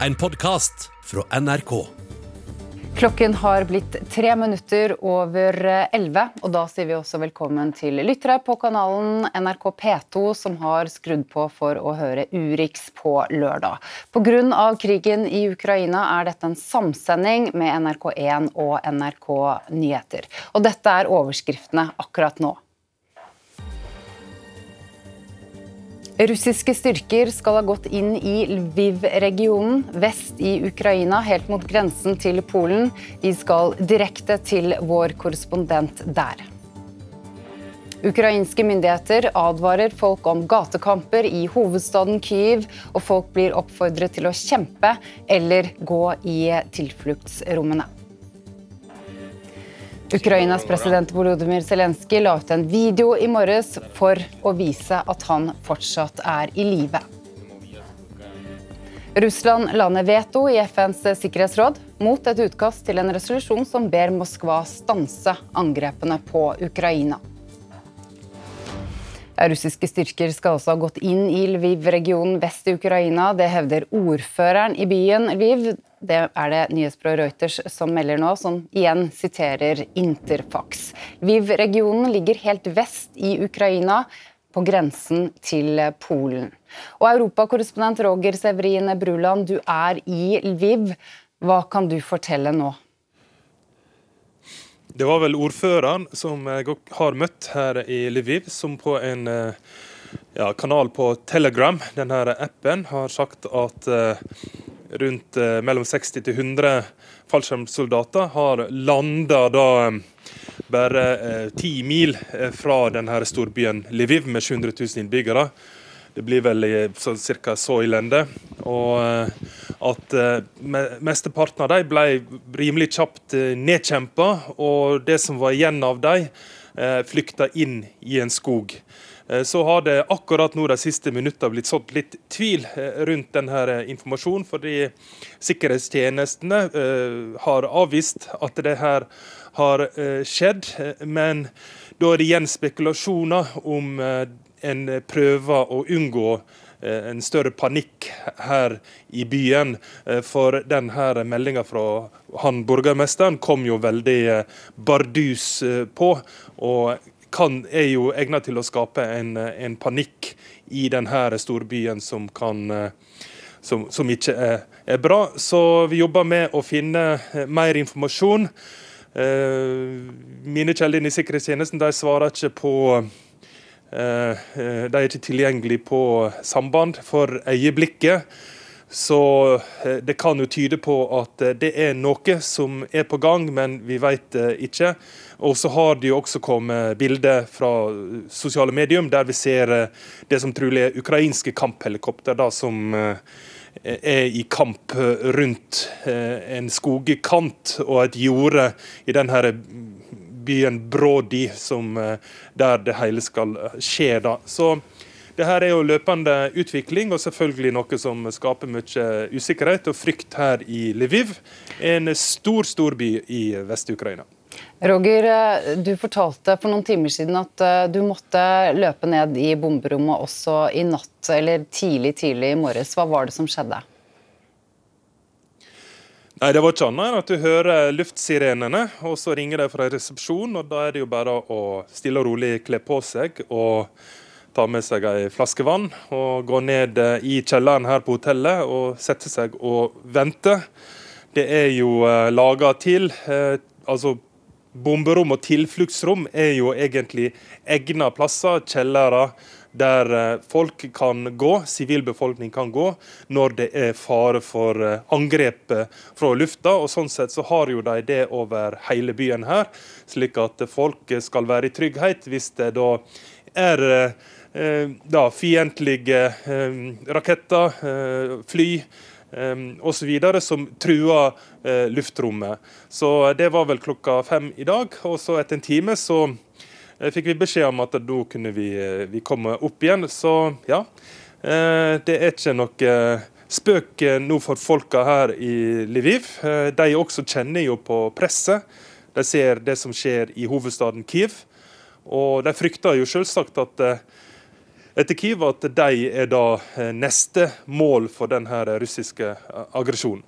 en podkast fra NRK. Klokken har blitt tre minutter over elleve, og da sier vi også velkommen til lyttere på kanalen NRK P2, som har skrudd på for å høre Urix på lørdag. Pga. krigen i Ukraina er dette en samsending med NRK1 og NRK Nyheter. Og dette er overskriftene akkurat nå. Russiske styrker skal ha gått inn i Lviv-regionen vest i Ukraina, helt mot grensen til Polen. Vi skal direkte til vår korrespondent der. Ukrainske myndigheter advarer folk om gatekamper i hovedstaden Kyiv, og folk blir oppfordret til å kjempe eller gå i tilfluktsrommene. Ukrainas president Volodymyr Zelenskyj la ut en video i morges for å vise at han fortsatt er i live. Russland la ned veto i FNs sikkerhetsråd mot et utkast til en resolusjon som ber Moskva stanse angrepene på Ukraina. Russiske styrker skal også ha gått inn i Lviv-regionen vest i Ukraina. Det hevder ordføreren i byen Lviv. Det er det nyhetsbyrået Reuters som melder nå, som igjen siterer Interfax. Lviv-regionen ligger helt vest i Ukraina, på grensen til Polen. Og Europakorrespondent Roger Severine Bruland, du er i Lviv. Hva kan du fortelle nå? Det var vel ordføreren som jeg har møtt her i Lviv, som på en eh, ja, kanal på Telegram, denne appen, har sagt at uh, rundt uh, mellom 60 til 100 fallskjermsoldater har landa da um, bare ti uh, mil fra denne storbyen Lviv med 700 000 innbyggere. Det blir vel så, ca. så ille. Og at mesteparten av dem ble rimelig kjapt nedkjempa, og det som var igjen av dem, flykta inn i en skog. Så har det akkurat nå de siste minuttene blitt sådd litt tvil rundt denne informasjonen, fordi sikkerhetstjenestene har avvist at det her har skjedd. Men da er det igjen spekulasjoner om en prøver å unngå Eh, en større panikk her i byen. Eh, for denne meldinga fra han borgermesteren kom jo veldig eh, bardus på. og kan, er jo egnet til å skape en, en panikk i denne storbyen som, kan, som, som ikke er, er, bra. Så vi jobber med å finne mer informasjon. Mine kjelder i sikkerhetstjenesten de svarer ikke på Eh, eh, de er ikke tilgjengelige på samband for øyeblikket. Så eh, det kan jo tyde på at det er noe som er på gang, men vi vet ikke. Og så har det jo også kommet bilder fra sosiale medium der vi ser det som trolig er ukrainske kamphelikopter da, som er i kamp rundt en skogkant og et jorde i denne byen Brody, som, eh, der det hele skal eh, skje. da. Så det her er jo løpende utvikling, og selvfølgelig noe som skaper mye usikkerhet og frykt her i Lviv, en stor, stor by i Vest-Ukraina. Roger, eh, du fortalte for noen timer siden at du måtte løpe ned i bomberommet også i natt, eller tidlig, tidlig i morges. Hva var det som skjedde? Nei, Det var ikke annet at du hører luftsirenene, og så ringer de fra resepsjonen. og Da er det jo bare å stille og rolig kle på seg og ta med seg ei flaske vann. Og gå ned eh, i kjelleren her på hotellet og sette seg og vente. Det er jo eh, laga til eh, altså Bomberom og tilfluktsrom er jo egentlig egna plasser, kjellere der eh, folk kan gå, sivilbefolkning kan gå, når det er fare for eh, angrep eh, fra lufta. og Sånn sett så har jo de det over hele byen her, slik at folk skal være i trygghet hvis det da er da, fiendtlige raketter, fly osv. som trua luftrommet. Så Det var vel klokka fem i dag. og så Etter en time så Eh, fikk vi beskjed om at da kunne vi, eh, vi komme opp igjen. Så ja, eh, det er ikke noe spøk nå for folka her i Lviv. De også kjenner jo på presset. De ser det som skjer i hovedstaden Kiev. Og de frykter jo selvsagt at etter Kyiv at de er da neste mål for denne russiske aggresjonen.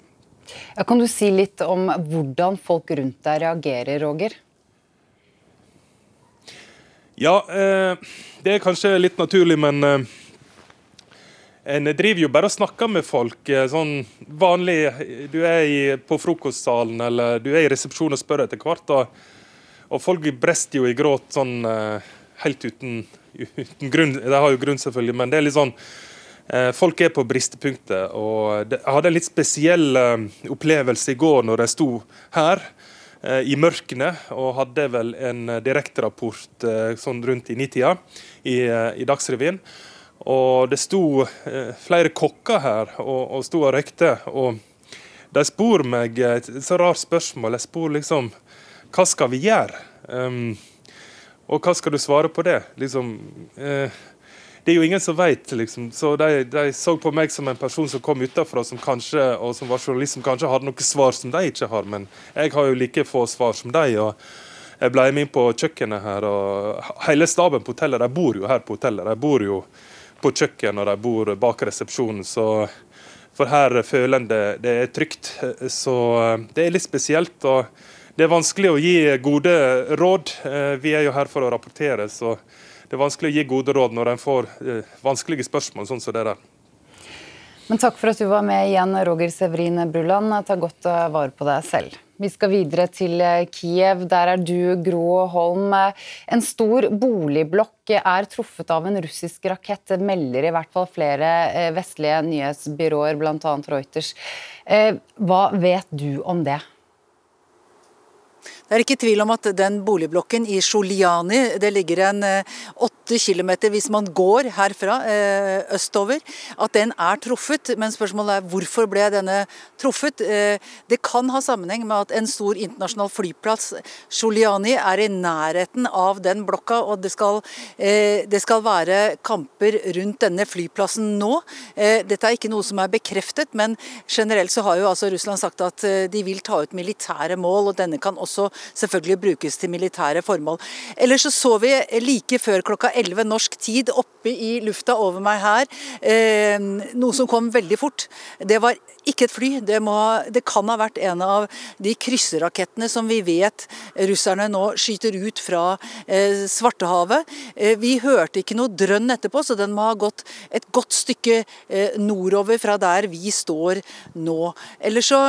Ja, kan du si litt om hvordan folk rundt deg reagerer, Roger? Ja, det er kanskje litt naturlig, men en driver jo bare og snakker med folk. Eh, sånn vanlig Du er i, på frokostsalen eller du er i resepsjonen og spør etter hvert. Og, og folk brester jo i gråt sånn eh, helt uten, uten, grunn. De har jo grunn, selvfølgelig, men det er litt sånn eh, Folk er på bristepunktet. og Jeg hadde en litt spesiell opplevelse i går når jeg sto her i mørkene og hadde vel en direkterapport sånn rundt i nitida i, i Dagsrevyen. Og det sto eh, flere kokker her og, og sto og røykte. Og de spor meg et så rart spørsmål. Jeg spor liksom Hva skal vi gjøre? Um, og hva skal du svare på det? Liksom, eh, det er jo ingen som vet, liksom. Så de, de, så på meg som en person som kom utenfra, som kanskje, og som var journalist, som kanskje hadde noen svar som de ikke har. Men jeg har jo like få svar som de. og jeg ble med inn på kjøkkenet her, og hele staben på hotellet de bor jo her på hotellet. De bor jo på kjøkken og de bor bak resepsjonen. Så for her føler en det, det er trygt. Så eh, det er litt spesielt. og Det er vanskelig å gi gode råd. Eh, vi er jo her for å rapportere, så det er vanskelig å gi gode råd når en får eh, vanskelige spørsmål sånn som det der. Men takk for at du var med igjen, Roger Severin Brulland. Ta godt vare på deg selv. Vi skal videre til eh, Kiev. Der er du, Gro Holm. En stor boligblokk er truffet av en russisk rakett, det melder i hvert fall flere vestlige nyhetsbyråer, bl.a. Reuters. Hva vet du om det? Det er ikke tvil om at den boligblokken i Sjoliani, det ligger en åtte kilometer hvis man går herfra østover, at den er truffet. Men spørsmålet er hvorfor ble denne truffet? Det kan ha sammenheng med at en stor internasjonal flyplass, Sjoliani, er i nærheten av den blokka. og det skal, det skal være kamper rundt denne flyplassen nå. Dette er ikke noe som er bekreftet, men generelt så har jo altså Russland sagt at de vil ta ut militære mål, og denne kan også selvfølgelig brukes til militære formål. Ellers så så vi like før klokka 11 norsk tid oppe i lufta over meg her eh, noe som kom veldig fort. Det var ikke et fly. Det, må, det, kan ha vært en av de krysserakettene som vi vet russerne nå skyter ut fra eh, Svartehavet. Eh, vi hørte ikke noe drønn etterpå, så den må ha gått et godt stykke eh, nordover fra der vi står nå. Ellers så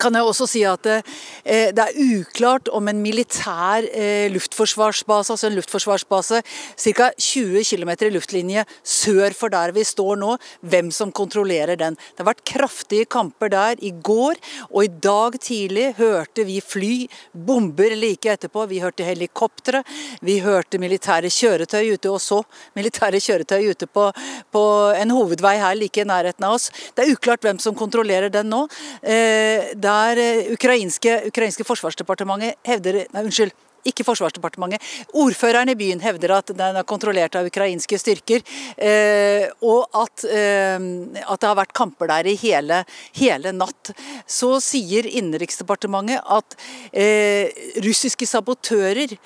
kan jeg også si at det, det er uklart om en militær eh, luftforsvarsbase, altså en luftforsvarsbase ca. 20 km i luftlinje sør for der vi står nå, hvem som kontrollerer den. Det har vært kraftige kamper der i går, og i dag tidlig hørte vi fly, bomber like etterpå. Vi hørte helikoptre, vi hørte militære kjøretøy ute, og så militære kjøretøy ute på, på en hovedvei her like i nærheten av oss. Det er uklart hvem som kontrollerer den nå. Eh, der eh, ukrainske, ukrainske forsvarsdepartementet hevder Nei, unnskyld ikke Forsvarsdepartementet. Ordføreren i byen hevder at den er kontrollert av ukrainske styrker, eh, og at, eh, at, det har vært kamper der i hele, hele natt. Så sier Innenriksdepartementet at eh, russiske sabotører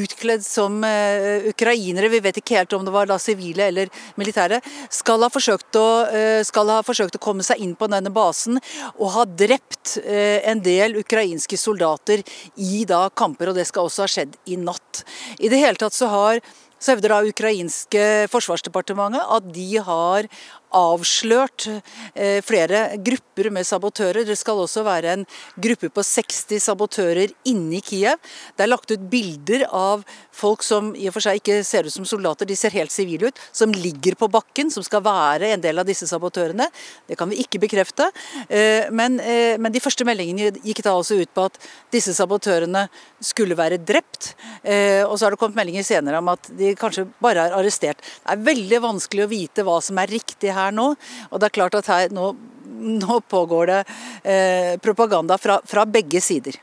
utkledd som ukrainere, vi vet ikke helt om det var da sivile eller militære, skal ha, å, eh, skal ha forsøkt å komme seg inn på denne basen og ha drept en del ukrainske soldater i da kamper. og det skal skal også ha skjedd i natt. I det hele tatt så har så hevder da ukrainske forsvarsdepartementet at de har avslørt eh, flere grupper med sabotører. Det skal også være en gruppe på 60 sabotører inne i Kiev. Det er lagt ut bilder av folk som i og for seg ikke ser ut som soldater, de ser helt sivile ut, som ligger på bakken, som skal være en del av disse sabotørene. Det kan vi ikke bekrefte. Eh, men, eh, men de første meldingene gikk da også ut på at disse sabotørene skulle være drept. Og så har det kommet meldinger senere om at de kanskje bare er arrestert. Det er veldig vanskelig å vite hva som er riktig her her nå. Og det er klart at her nå, nå pågår det eh, propaganda fra, fra begge sider.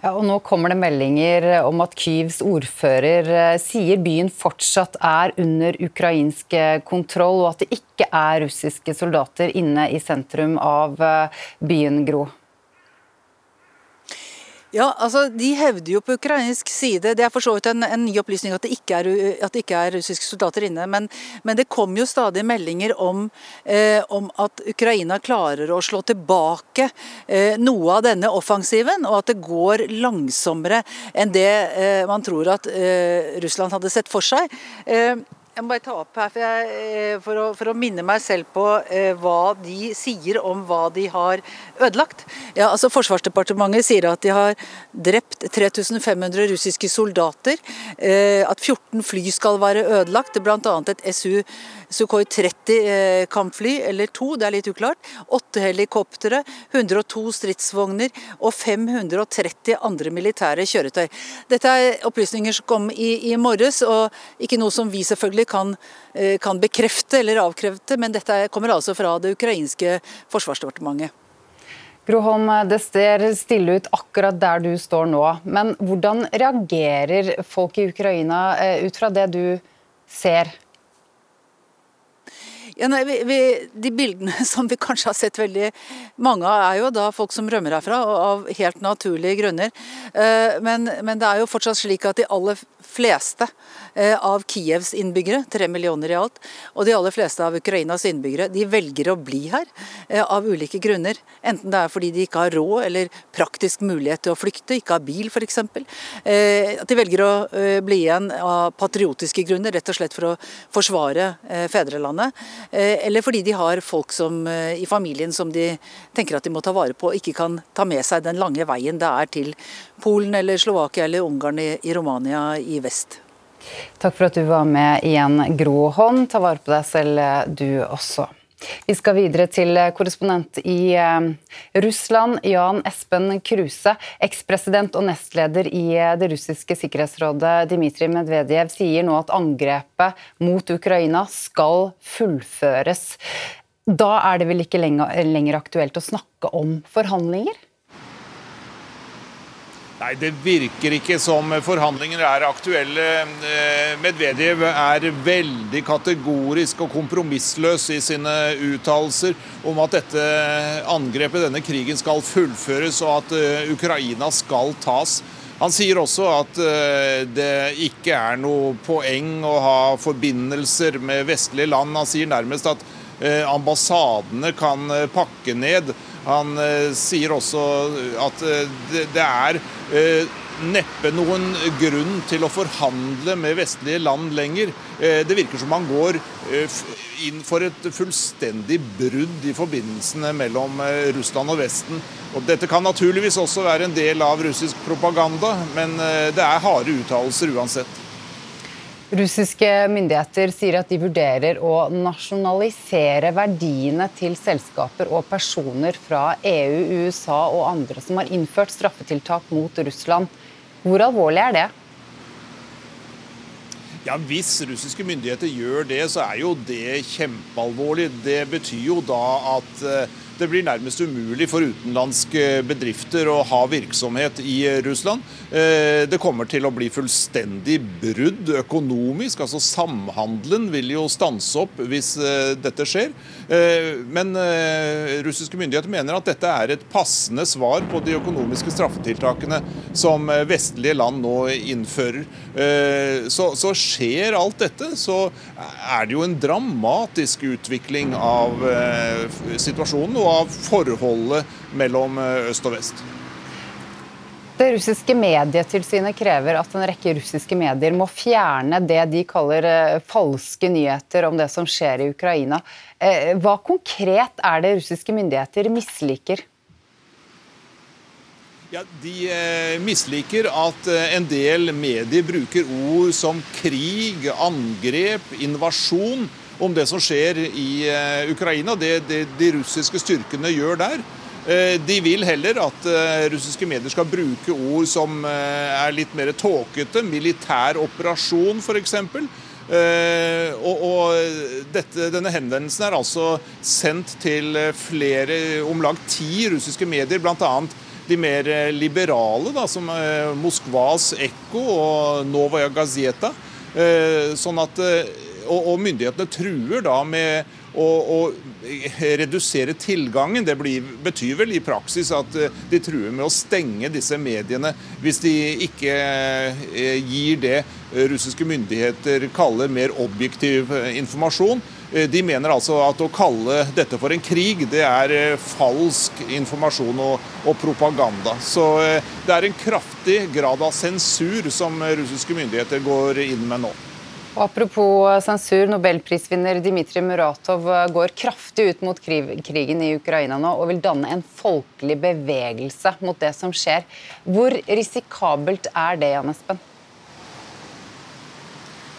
Ja, og Nå kommer det meldinger om at Kyivs ordfører eh, sier byen fortsatt er under ukrainsk kontroll, og at det ikke er russiske soldater inne i sentrum av eh, byen, Gro. Ja, altså De hevder jo på ukrainsk side Det er for så vidt en, en ny opplysning at det er, at det ikke er russiske soldater inne. Men, men det kommer jo stadig meldinger om, eh, om, at Ukraina klarer å slå tilbake eh, noe av denne offensiven, og at det går langsommere enn det eh, man tror at eh, Russland hadde sett for seg. Eh, jeg må bare ta opp her for, jeg, eh, for, å, for å, minne meg selv på eh, hva de sier om hva de har ødelagt. Ja, altså Forsvarsdepartementet sier at de har drept 3500 russiske soldater. Eh, at 14 fly skal være ødelagt, bl.a. et SU Sukhoi 30 eh, kampfly, eller to, det er litt uklart. Åtte helikoptre, 102 stridsvogner og 530 andre militære kjøretøy. Dette er opplysninger som kom i, i morges, og ikke noe som vi selvfølgelig kan, eh, kan bekrefte eller avkrefte, men dette kommer altså fra det ukrainske forsvarsdepartementet. Groholm, det ser stille ut akkurat der du står nå. Men hvordan reagerer folk i Ukraina eh, ut fra det du ser? Ja, nei, vi, vi, de bildene som vi kanskje har sett veldig mange av, er jo da folk som rømmer herfra, av helt naturlige grunner. Eh, men, men, det er jo fortsatt slik at de aller fleste eh, av Kievs innbyggere, tre millioner i alt, og de aller fleste av Ukrainas innbyggere, de velger å bli her eh, av ulike grunner. Enten det er fordi de ikke har råd eller praktisk mulighet til å flykte, ikke har bil f.eks. At de velger å bli igjen av patriotiske grunner, rett og slett for å forsvare fedrelandet. Eh, eller fordi de har folk som, eh, i familien som de tenker at de må ta vare på, og ikke kan ta med seg den lange veien det er til Polen eller Slovakia eller Ungarn i, i Romania i vest. Takk for at du var med igjen, Gro Hånd. Ta vare på deg selv, eh, du også. Vi skal videre til korrespondent i eh, Russland, Jan Espen Kruse. Ekspresident og nestleder i eh, det russiske sikkerhetsrådet, Dmitrij Medvedev, sier nå at angrepet mot Ukraina skal fullføres. Da er det vel ikke lenger aktuelt å snakke om forhandlinger? Nei, Det virker ikke som forhandlinger er aktuelle. Eh, Medvedev er veldig kategorisk og kompromissløs i sine uttalelser om at dette angrepet, denne krigen, skal fullføres og at eh, Ukraina skal tas. Han sier også at eh, det ikke er noe poeng å ha forbindelser med vestlige land. Han sier nærmest at ambassadene kan pakke ned. Han eh, sier også at eh, det, er eh, neppe noen grunn til å forhandle med vestlige land lenger. Det virker som han går inn for et fullstendig brudd i forbindelsene mellom Russland og Vesten. Og dette kan naturligvis også være en del av russisk propaganda, men det er harde uttalelser uansett. Russiske myndigheter sier at de vurderer å nasjonalisere verdiene til selskaper og personer fra EU, USA og andre som har innført straffetiltak mot Russland. Hvor alvorlig er det? Ja, Hvis russiske myndigheter gjør det, så er jo det kjempealvorlig. Det betyr jo da at eh, det blir nærmest umulig for utenlandske bedrifter å ha virksomhet i Russland. Eh, det kommer til å bli fullstendig brudd økonomisk. altså Samhandelen vil jo stanse opp hvis eh, dette skjer. Eh, men russiske myndigheter mener at dette er et passende svar på de økonomiske straffetiltakene som vestlige land nå innfører. Så, så skjer alt dette, så er det jo en dramatisk utvikling av situasjonen. og av forholdet mellom eh, øst og vest. Det russiske medietilsynet krever at en rekke russiske medier må fjerne det de kaller eh, falske nyheter om det som skjer i Ukraina. Eh, hva konkret er det russiske myndigheter misliker? Ja, de misliker at en del medier bruker ord som krig, angrep, invasjon om det som skjer i eh, Ukraina, det, det de russiske styrkene gjør der. Eh, de vil heller at eh, russiske medier skal bruke ord som er litt mer tåkete. Militær operasjon, f.eks. Og, og dette, denne henvendelsen er altså sendt til flere, om lag ti russiske medier, bl.a. de mer liberale, da, som Moskvas Ekko og Novaja Gazeta. Sånn at og, og, myndighetene truer da med å, redusere tilgangen. Det blir, betyr vel i praksis at eh, de truer med å stenge disse mediene hvis de ikke eh, gir det russiske myndigheter kaller mer objektiv eh, informasjon. De mener altså at å kalle dette for en krig, det er falsk informasjon og, og, propaganda. Så det er en kraftig grad av sensur som russiske myndigheter går inn med nå. Apropos sensur, nobelprisvinner Dmitrij Muratov går kraftig ut mot krigen i Ukraina nå og vil danne en folkelig bevegelse mot det som skjer. Hvor risikabelt er det, Jan Espen?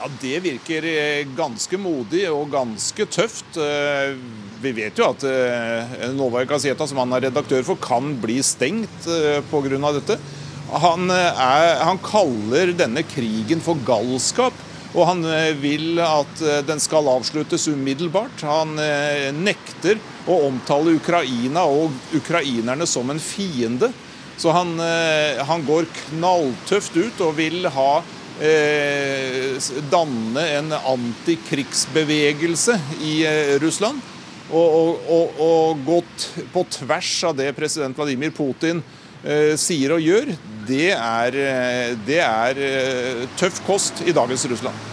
Ja, Det virker eh, ganske modig og ganske tøft. Eh, vi vet jo at eh, Novaja Gazeta, som han er redaktør for, kan bli stengt pga. dette. Han, er, han kaller denne krigen for galskap. Og han vil at den skal avsluttes umiddelbart. Han nekter å omtale Ukraina og ukrainerne som en fiende. Så han, han går knalltøft ut og vil ha danne en antikrigsbevegelse i Russland. Og, og, og, gått på tvers av det president Vladimir Putin eh, sier og gjør det er, eh, det er eh, tøff kost i dagens Russland.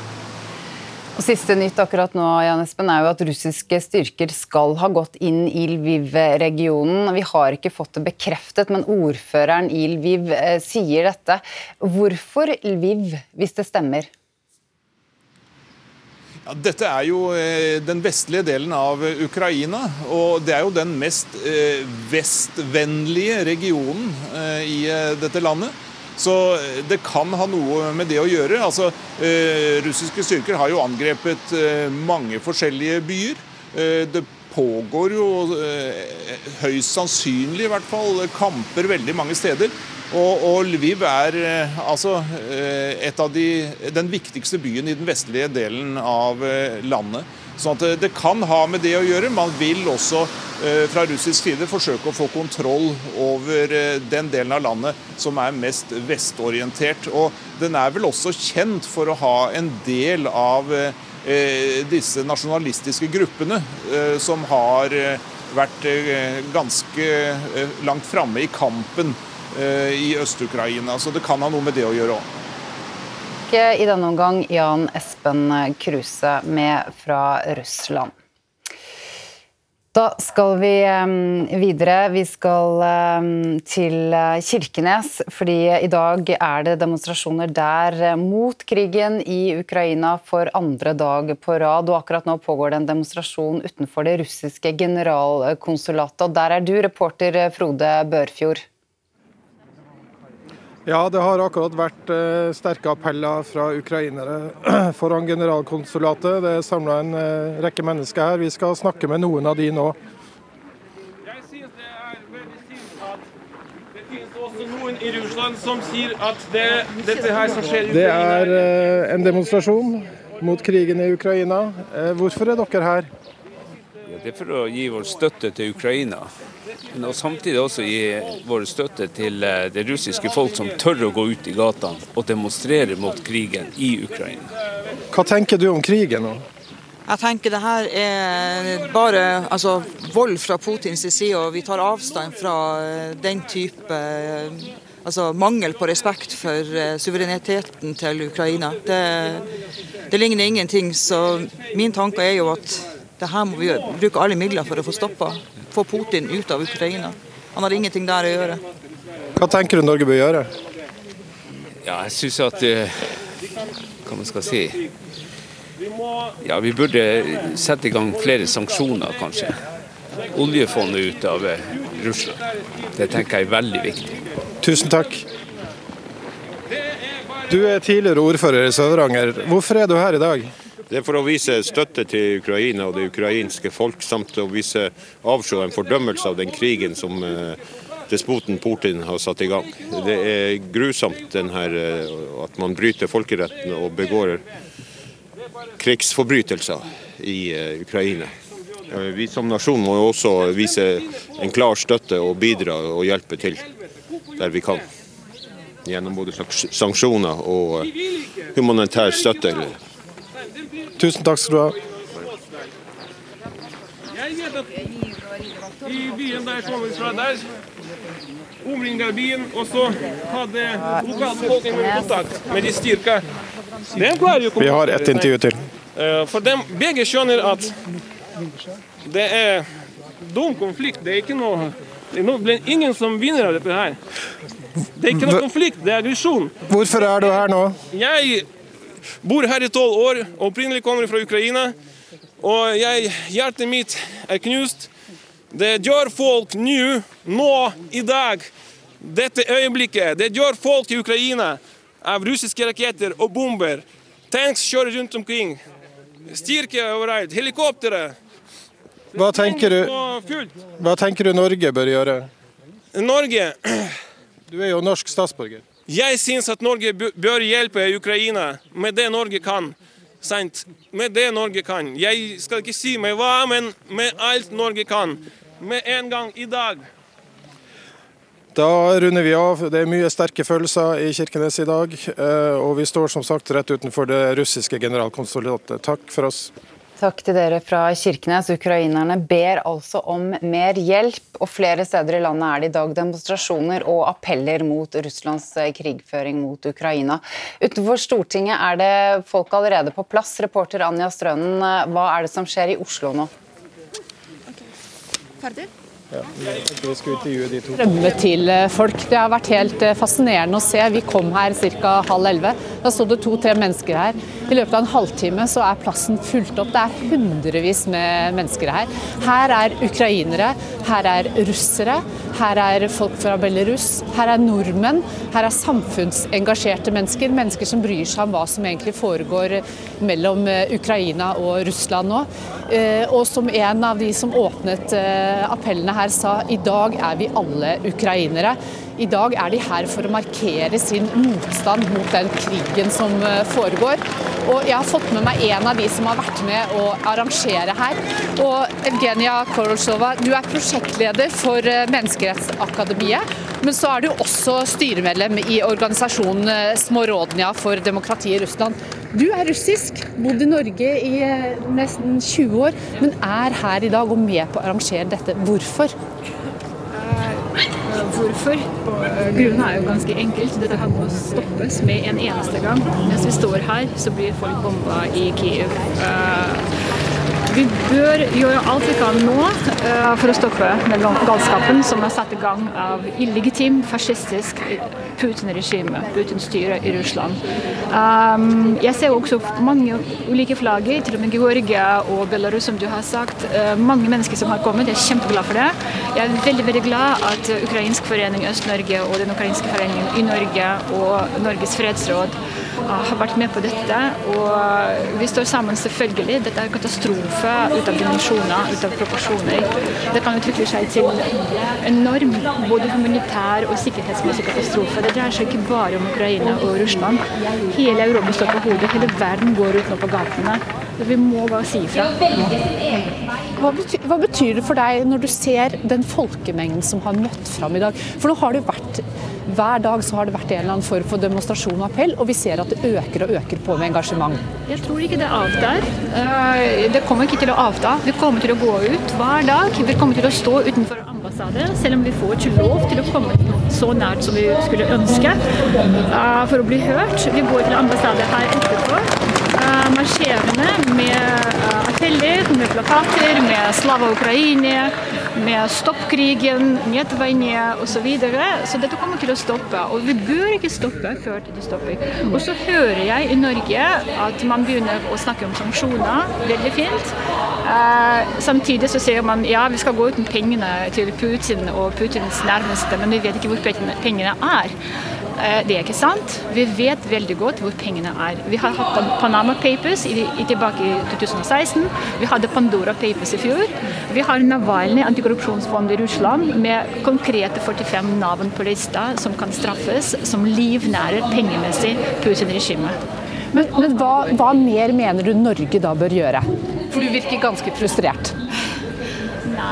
Og Siste nytt akkurat nå Jan Espen, er jo at russiske styrker skal ha gått inn i Lviv-regionen. Vi har ikke fått det bekreftet, men ordføreren i Lviv eh, sier dette. Hvorfor Lviv, hvis det stemmer? Dette er jo eh, den vestlige delen av Ukraina, og det er jo den mest eh, vestvennlige regionen eh, i dette landet. Så det kan ha noe med det å gjøre. Altså, Russiske styrker har jo angrepet mange forskjellige byer. Det pågår jo høyst sannsynlig i hvert fall kamper veldig mange steder. Og, og Lviv er eh, altså eh, de, den viktigste byen i den vestlige delen av eh, landet. Sånn at Det kan ha med det å gjøre. Man vil også fra russisk side forsøke å få kontroll over den delen av landet som er mest vestorientert. Og Den er vel også kjent for å ha en del av disse nasjonalistiske gruppene som har vært ganske langt framme i kampen Eh, i Øst-Ukraina. Så det kan ha noe med det å gjøre òg. I denne omgang Jan Espen Kruse med fra Russland. Da skal vi videre. Vi skal til eh, Kirkenes. fordi i dag er det demonstrasjoner der eh, mot krigen i Ukraina for andre dag på rad. Og akkurat nå pågår det en demonstrasjon utenfor det russiske generalkonsulatet. Og der er du, reporter Frode Børfjord. Ja, det har akkurat vært eh, sterke appeller fra ukrainere foran generalkonsulatet. Det er samla en eh, rekke mennesker her. Vi skal snakke med noen av de nå. Jeg synes det er veldig synd at det finnes også noen i Russland som sier at det, dette her som skjer i Ukraina Det er eh, en demonstrasjon mot krigen i Ukraina. Hvorfor er dere her? Ja, det er for å gi vår støtte til Ukraina og samtidig også gi vår støtte til eh, det russiske folk som tør å gå ut i gatene og demonstrere mot krigen i Ukraina. Hva tenker du om krigen nå? Jeg tenker det her er bare altså, vold fra Putins side, og vi tar avstand fra eh, den type eh, altså, mangel på respekt for suvereniteten til Ukraina. Det, det ligner ingenting, så min tanke er jo at det her må vi bruke alle midler for å få stoppa. Få Putin ut av Ukraina. Han har ingenting der å gjøre. Hva tenker du Norge bør gjøre? Ja, jeg syns at eh, Hva man skal si Ja, vi burde sette i gang flere sanksjoner, kanskje. Oljefondet ut av eh, Russland. Det tenker jeg er veldig viktig. Tusen takk. Du er tidligere ordfører i Sør-Varanger. Hvorfor er du her i dag? Det er for å vise støtte til Ukraina og det ukrainske folk, samt å vise avsjå en fordømmelse av den krigen som eh, despoten Putin har satt i gang. Det er grusomt her, eh, at man bryter folkeretten og begår krigsforbrytelser i eh, Ukraina. Vi som nasjon må også vise en klar støtte og bidra og hjelpe til der vi kan. Gjennom både sanksjoner og humanitær støtte. Tusen takk skal du ha. fortsatt i byen der jeg kommer fra der. omringa byen, og så hadde lokalbefolkningen kontakt med de styrka. Det klarer jo Vi har ett intervju til. Eh, For dem, begge skjønner at det er dum konflikt. Det er ikke noe det er ingen som vinner av dette her. Det er ikke noe konflikt, det er aggresjon. Hvorfor er du her nå? Jeg bor her i tolv år, opprinnelig kommer fra Ukraina. Og jeg, hjertet mitt er knust. Det gjør folk nå, nå, i dag, dette øyeblikket. Det gjør folk i Ukraina av russiske raketter og bomber. Tanks kjører rundt omkring. Styrke overalt. Helikoptre. Hva tenker du, hva tenker du Norge bør gjøre? Norge Du er jo norsk statsborger. Jeg syns at Norge bør hjelpe Ukraina med det Norge kan. Sant? Med det Norge kan. Jeg skal ikke si med hva, men med alt Norge kan. Med en gang i dag. Da runder vi av. Det er mye sterke følelser i Kirkenes i dag. eh, Og vi står som sagt rett utenfor det russiske generalkonsulatet. Takk for oss. Takk til dere fra Kirkenes. Ukrainerne ber altså om mer hjelp, og flere steder i landet er det i dag demonstrasjoner og appeller mot Russlands eh, krigføring mot Ukraina. Utenfor Stortinget er det folk allerede på plass. Reporter Anja Strønen, eh, hva er det som skjer i Oslo nå? Ja, vi skal intervjue de to. til eh, folk. Det har vært helt eh, fascinerende å se. Vi kom her ca. halv elleve. Da sto det to-tre mennesker her. I løpet av en halvtime så er plassen fulgt opp. Det er hundrevis med mennesker her. Her er ukrainere, her er russere, her er folk fra Belarus, her er nordmenn, her er samfunnsengasjerte mennesker. Mennesker som bryr seg om hva som egentlig foregår mellom eh, Ukraina og Russland nå. Og som en av de som åpnet appellene her sa, i dag er vi alle ukrainere. I dag er de her for å markere sin motstand mot den krigen som eh, foregår. Og jeg har fått med meg en av de som har vært med å arrangere her. Og Evgenia Korolsova, du er prosjektleder for eh, Menneskerettsakademiet. Men så er du også styremedlem i organisasjonen eh, Smorodnia for demokrati i Russland. Du er russisk, bodd i Norge i nesten 20 år, men er her i dag og med på å arrangere dette. Hvorfor? Hvorfor? Grunnen er jo ganske enkelt. Dette her må stoppes med en eneste gang. Mens vi står her, så blir folk bomba i Kiev. Eh, Vi bør gjøre alt vi kan nå eh, for å stoppe den galskapen som er satt i gang av illegitim, fascistisk Putin-regime, Putin-styre i Russland. Um, jeg ser også mange ulike flagger, til og med Georgia og Belarus, som du har sagt. Eh, mange mennesker som har kommet, jeg er kjempeglad for det. Jeg er veldig veldig glad at eh, Ukrainsk forening Øst-Norge og den ukrainske foreningen i Norge og Norges fredsråd eh, har vært med på dette. Og vi står sammen, selvfølgelig. Dette er en katastrofe ut av dimensjoner, ut av proporsjoner. Det kan utvikle seg til enorm både humanitær og sikkerhetsmessig katastrofe. Det dreier seg ikke bare om Ukraina og Russland. Hele Europa står på hodet, hele verden går ut nå på gatene. Vi må bare si ifra. Hva betyr, hva betyr det for deg når du ser den folkemengden som har møtt fram i dag? For nå har det vært hver dag så har det vært en eller annen form for demonstrasjon og appell, og vi ser at det øker og øker på med engasjement. Jeg tror ikke det avtar. Eh, Det kommer ikke til å avta. Vi kommer til å gå ut hver dag. Vi kommer til å stå utenfor ambassade, selv om vi får ikke lov til å komme så nært som vi skulle ønske eh, for å bli hørt. Vi går til ambassade her etterpå. Marsjerende med eh, appeller, med plakater, med 'Slava Ukraini', med 'Stopp krigen', 'Njet vojne' osv. Så, videre. så dette kommer til å stoppe. Og vi bør ikke stoppe før det stopper. Og så hører jeg i Norge at man begynner å snakke om sanksjoner. Veldig fint. Eh, samtidig så sier man ja, vi skal gå uten pengene til Putin og Putins nærmeste, men vi vet ikke hvor pengene er. Eh, Det er ikke sant. Vi vet veldig godt hvor pengene er. Vi har hatt Panama Papers i, i tilbake i 2016. Vi hadde Pandora Papers i fjor. Vi har Navalny, antikorrupsjonsfond i Russland, med konkrete 45 navn på lista som kan straffes, som livnærer pengemessig Putin-regimet. Men, men hva, hva mer mener du Norge da bør gjøre? For du virker ganske frustrert.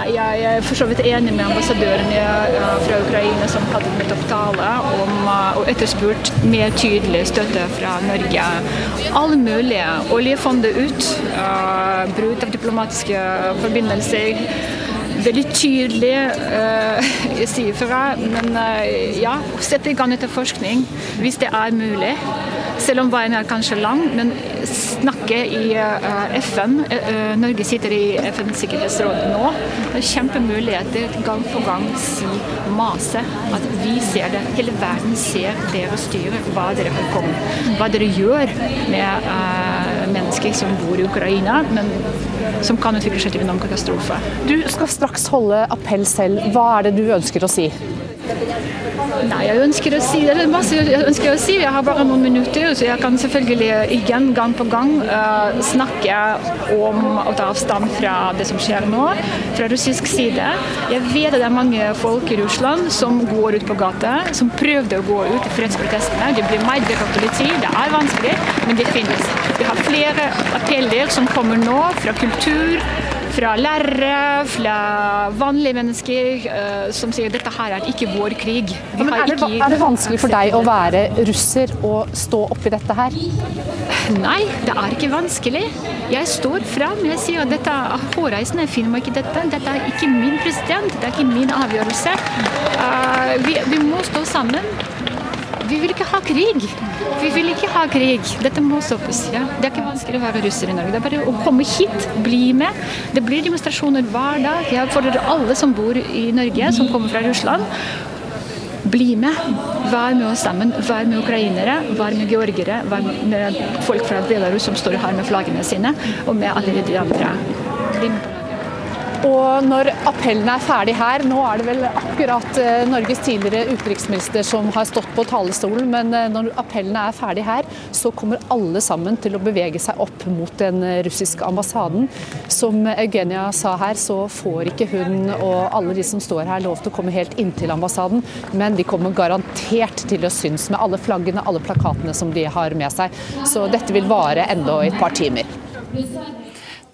Jeg er for så vidt enig med ambassadøren eh, fra Ukraina som hadde nettopp tale om eh, og etterspurt mer tydelig støtte fra Norge. Alle mulige. Oljefondet ut, eh, brudd av diplomatiske forbindelser. veldig tydelig uh, sier fra. Men ja, sette i gang etterforskning hvis det er mulig. Selv om veien er kanskje lang, men snakke i uh, FN. Uh, Norge sitter i FNs sikkerhetsråd nå. Det er kjempemuligheter gang på gang si mase at vi ser det. Hele verden ser dere styre, hva dere har kommet. Hva dere gjør med mennesker som bor i Ukraina, men som kan utvikle seg til en katastrofe. Du skal straks holde appell selv. Hva er det du ønsker å si? Nei, jeg ønsker å si det er masse jeg ønsker å si. Jeg har bare noen minutter, så jeg kan selvfølgelig igjen gang på gang uh, snakke om å ta avstand fra det som skjer nå, fra russisk side. Jeg vet at det er mange folk i Russland som går ut på gata, som prøvde å gå ut i fredsprotestene. Det blir medvirket av politi, det er vanskelig, men det finnes. Vi har flere appeller som kommer nå fra kultur fra lærere, fra vanlige mennesker uh, som sier dette her er ikke vår krig. Ja, er, det, er, det, vanskelig for deg å være russer og stå oppi dette her? Nei, det er ikke vanskelig. Jeg står fram. Jeg sier at dette er hårreisende finner meg ikke dette. Dette er ikke min president, det er ikke min avgjørelse. Uh, vi, vi må stå sammen. Vi vil ikke ha krig. Vi vil ikke ha krig. Dette må stoppes. Ja. Det er ikke vanskelig å være russer i Norge. Det er bare å komme hit, bli med. Det blir demonstrasjoner hver dag. Jeg oppfordrer alle som bor i Norge, som kommer fra Russland, bli med. Vær med oss sammen. Vær med ukrainere, vær med georgere, vær med folk fra Belarus som står her med flaggene sine, og med alle de andre. Bli med og når appellen er ferdig her, nå er det vel akkurat eh, Norges tidligere utenriksminister som har stått på talerstolen, men eh, når appellene er ferdig her, så kommer alle sammen til å bevege seg opp mot den russiske ambassaden. Som Eugenia sa her, så får ikke hun og alle de som står her lov til å komme helt inntil ambassaden, men de kommer garantert til å synes med alle flaggene, alle plakatene som de har med seg. Så dette vil vare enda i et par timer.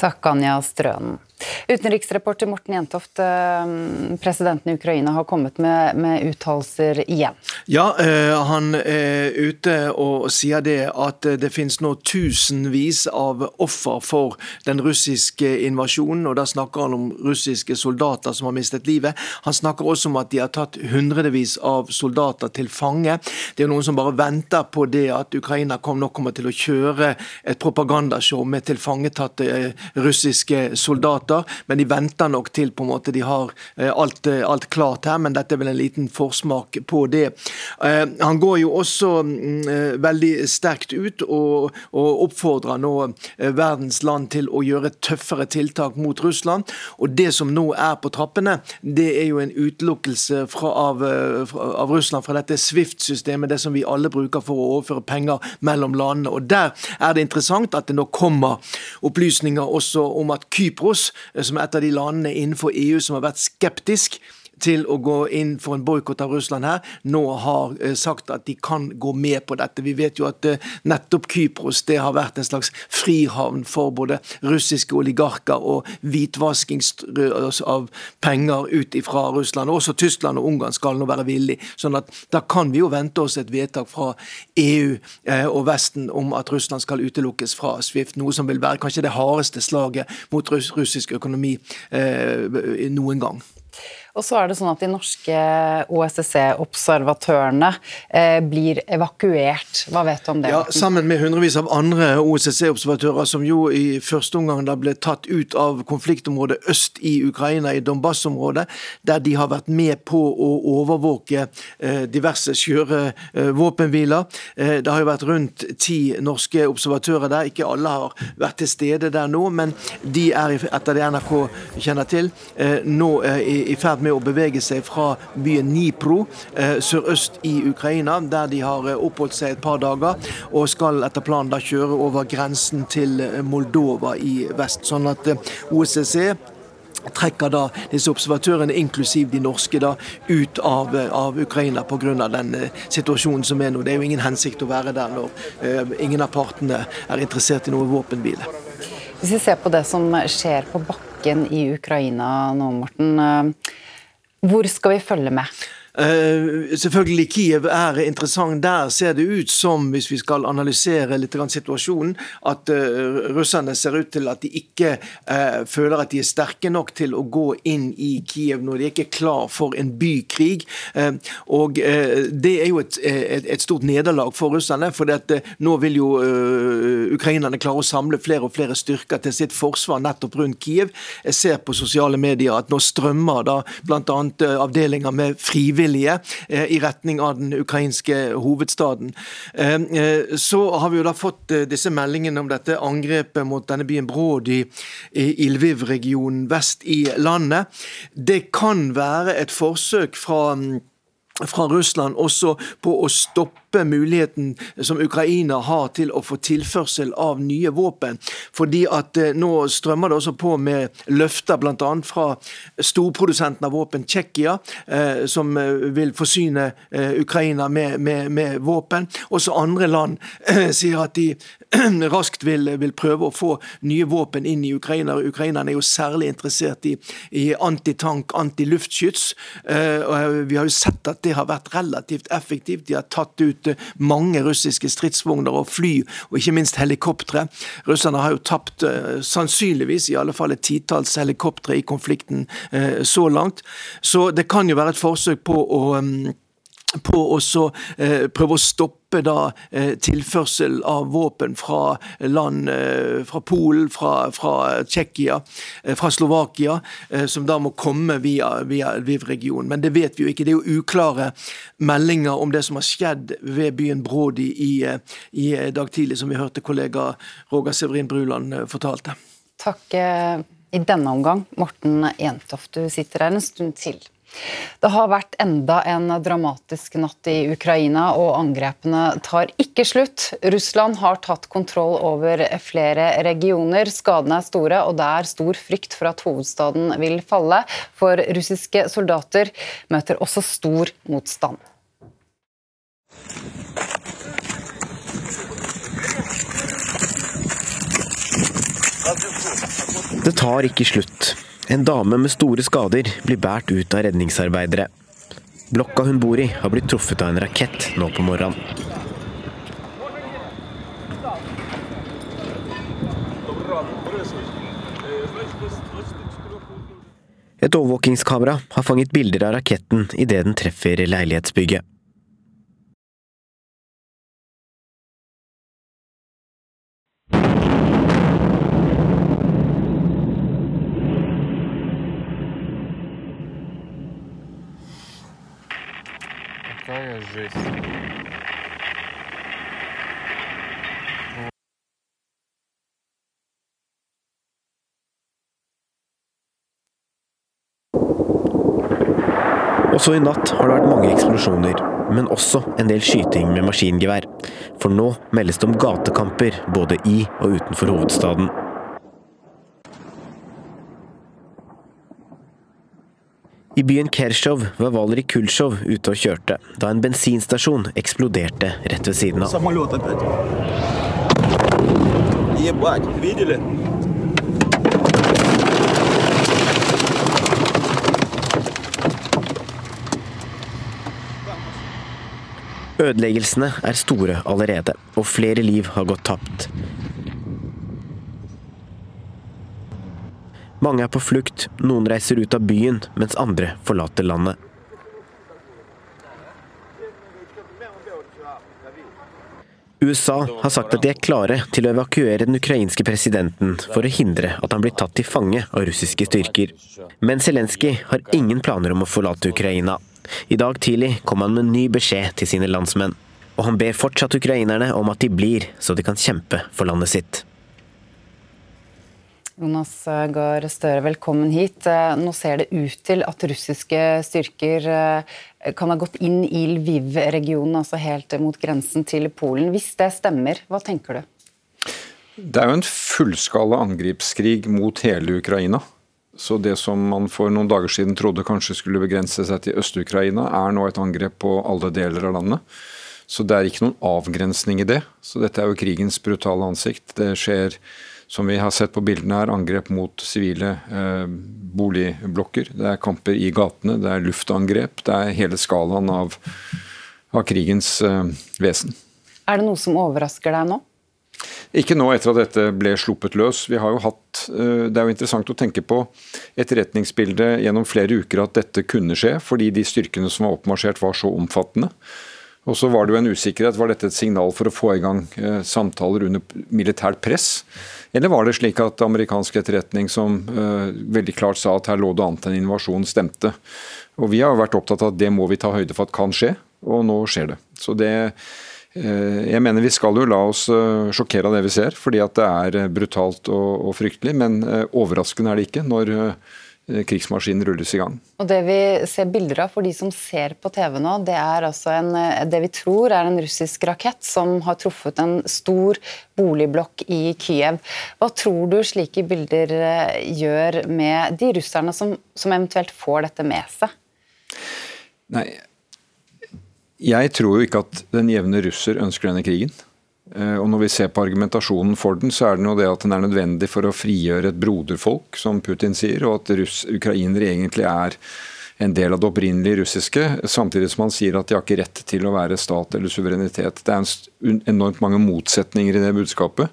Takk, Anja Strønen. Utenriksreporter Morten Jentoft, eh, presidenten i Ukraina har kommet med, med uttalelser igjen. Ja, eh, han er ute og sier det at det finnes nå tusenvis av offer for den russiske invasjonen. og Da snakker han om russiske soldater som har mistet livet. Han snakker også om at de har tatt hundrevis av soldater til fange. Det er noen som bare venter på det at Ukraina nå kommer til å kjøre et propagandashow med tilfangetatte eh, russiske soldater men de venter nok til på en måte de har eh, alt, eh, alt klart her. Men dette er vel en liten forsmak på det. Eh, han går jo også mm, veldig sterkt ut og, og oppfordrer nå verdens land til å gjøre tøffere tiltak mot Russland. Og det som nå er på trappene, det er jo en utelukkelse av, av, Russland fra dette Swift-systemet, det som vi alle bruker for å overføre penger mellom landene. Og Der er det interessant at det nå kommer opplysninger også om at Kypros, som er et av de landene innenfor EU som har vært skeptisk til å gå inn for en boikott av Russland her, nå har eh, sagt at de kan gå med på dette. Vi vet jo at eh, nettopp Kypros det har vært en slags frihavn for både russiske oligarker og hvitvasking av penger ut fra Russland. Også Tyskland og Ungarn skal nå være villig. sånn at da kan vi jo vente oss et vedtak fra EU eh, og Vesten om at Russland skal utelukkes fra Swift, noe som vil være kanskje det hardeste slaget mot russisk økonomi noen gang. Og så er det sånn at De norske OSSE-observatørene eh, blir evakuert. Hva vet du om det? Ja, Sammen med hundrevis av andre OSSE-observatører som jo i første omgang da ble tatt ut av konfliktområdet øst i Ukraina, i Donbas-området, der de har vært med på å overvåke eh, diverse skjøre eh, våpenhviler. Eh, det har jo vært rundt ti norske observatører der. Ikke alle har vært til stede der nå, men de er etter det NRK kjenner til, eh, nå eh, i, i med å bevege seg fra byen Nipro eh, sørøst i Ukraina, der de har eh, oppholdt seg et par dager, og skal etter planen da kjøre over grensen til eh, Moldova i vest. Sånn at OSSE trekker da disse observatørene, inklusiv de norske, da, ut av, av Ukraina pga. den situasjonen som er nå. Det er jo ingen hensikt å være der når ingen av partene er interessert i noe våpenhvile. Hvis vi ser på det som skjer på bakken i Ukraina nå, Morten. Uh, hvor skal vi følge med? Uh, selvfølgelig Kiev er interessant. Der ser det ut som, hvis vi skal analysere litt situasjonen, at uh, russerne ser ut til at de ikke uh, føler at de er sterke nok til å gå inn i Kiev når de ikke er klar for en bykrig. og Det er jo et, et, et stort nederlag for russerne. for nå vil jo ukrainerne klare å samle flere og flere styrker til sitt forsvar nettopp rundt Kiev. Jeg ser på sosiale medier at nå strømmer da bl.a. avdelinger med frivillige frivillige eh, i retning av den ukrainske hovedstaden. Eh, eh, så har vi jo da fått disse meldingene om dette angrepet mot denne byen Brody i Lviv-regionen vest i landet. Det kan være et forsøk fra fra Russland også på å stoppe muligheten som Ukraina har til å få tilførsel av nye våpen. Fordi at eh, nå strømmer det også på med løfter bl.a. fra storprodusenten av våpen, Tsjekkia, eh, som eh, vil forsyne Ukraina med, med, med våpen. Også andre land sier at de raskt vil, vil, prøve å få nye våpen inn i Ukraina. Ukrainerne er jo særlig interessert i, i antitank, antiluftskyts. Vi har jo sett at det har vært relativt effektivt. De har tatt ut eh, mange russiske stridsvogner og fly, og ikke minst helikoptre. Russerne har jo tapt uh, sannsynligvis i alle fall et titalls helikoptre i konflikten uh, så langt. Så det kan jo være et forsøk på å mm, på å eh, prøve å stoppe da eh, tilførsel av våpen fra land eh, fra Polen, fra, fra Tsjekkia, eh, fra Slovakia, eh, som da må komme via, via Lviv-regionen. Men det vet vi jo ikke. Det er jo uklare meldinger om det som har skjedd ved byen Brody i, eh, i dag tidlig, som vi hørte kollega Roger Severin Bruland fortalte. Takk i denne omgang, Morten Jentoft. Du sitter her en stund til. Det har vært enda en dramatisk natt i Ukraina, og angrepene tar ikke slutt. Russland har tatt kontroll over flere regioner. Skadene er store, og det er stor frykt for at hovedstaden vil falle. For russiske soldater møter også stor motstand. Det tar ikke slutt. En dame med store skader blir båret ut av redningsarbeidere. Blokka hun bor i, har blitt truffet av en rakett nå på morgenen. Et overvåkingskamera har fanget bilder av raketten idet den treffer leilighetsbygget. жесть. Også i natt har det vært mange eksplosjoner, men også en del skyting med maskingevær. For nå meldes det om gatekamper både i og utenfor hovedstaden. I byen Kershov var Valerij Kulsjov ute og kjørte da en bensinstasjon eksploderte rett ved siden av. Ødeleggelsene er store allerede, og flere liv har gått tapt. Mange er på flukt, noen reiser ut av byen, mens andre forlater landet. USA har sagt at de er klare til å evakuere den ukrainske presidenten for å hindre at han blir tatt til fange av russiske styrker. Men Zelenskyj har ingen planer om å forlate Ukraina. I dag tidlig kom han med ny beskjed til sine landsmenn. Og han ber fortsatt ukrainerne om at de blir, så de kan kjempe for landet sitt. Jonas Gahr Støre, velkommen hit. Eh, nå ser det ut til at russiske styrker eh, kan ha gått inn i Lviv-regionen, altså helt mot grensen til Polen. Hvis det stemmer, hva tenker du? Det er jo en fullskala angrepskrig mot hele Ukraina. Så det som man for noen dager siden trodde kanskje skulle begrense seg til Øst-Ukraina, er nå et angrep på alle deler av landet. Så det er ikke noen avgrensning i det. Så dette er jo krigens brutale ansikt. Det skjer som vi har sett på bildene her, angrep mot sivile eh, boligblokker. Det er kamper i gatene, det er luftangrep. Det er hele skalaen av, av krigens eh, vesen. Er det noe som overrasker deg nå? Ikke nå etter at dette ble sluppet løs. Vi har jo hatt, eh, Det er jo interessant å tenke på etterretningsbildet gjennom flere uker at dette kunne skje, fordi de styrkene som var oppmarsjert var så omfattende. Og så var det jo en usikkerhet. Var dette et signal for å få i gang eh, samtaler under militært press? Eller var det slik at amerikansk etterretning som uh, veldig klart sa at her lå det an til en invasjon, stemte? Og Vi har vært opptatt av at det må vi ta høyde for at kan skje, og nå skjer det. Så det Eh, jeg mener Vi skal jo la oss eh, sjokkere av det vi ser, fordi at det er brutalt og, og fryktelig. Men overraskende er det ikke når krigsmaskinen rulles i gang. Og Det vi ser bilder av for de som ser på TV nå, det er altså en, det vi tror er en russisk rakett som har truffet en stor boligblokk i Kiev. Hva tror du slike bilder gjør med de russerne som, som eventuelt får dette med seg? Nei, jeg tror jo ikke at den jevne russer ønsker denne krigen. Eh, og Når vi ser på argumentasjonen for den, så er det jo det at den er nødvendig for å frigjøre et broderfolk, som Putin sier, og at russ, ukrainere egentlig er en del av det opprinnelige russiske, samtidig som han sier at de har ikke rett til å være stat eller suverenitet. Det er enormt mange motsetninger i det budskapet.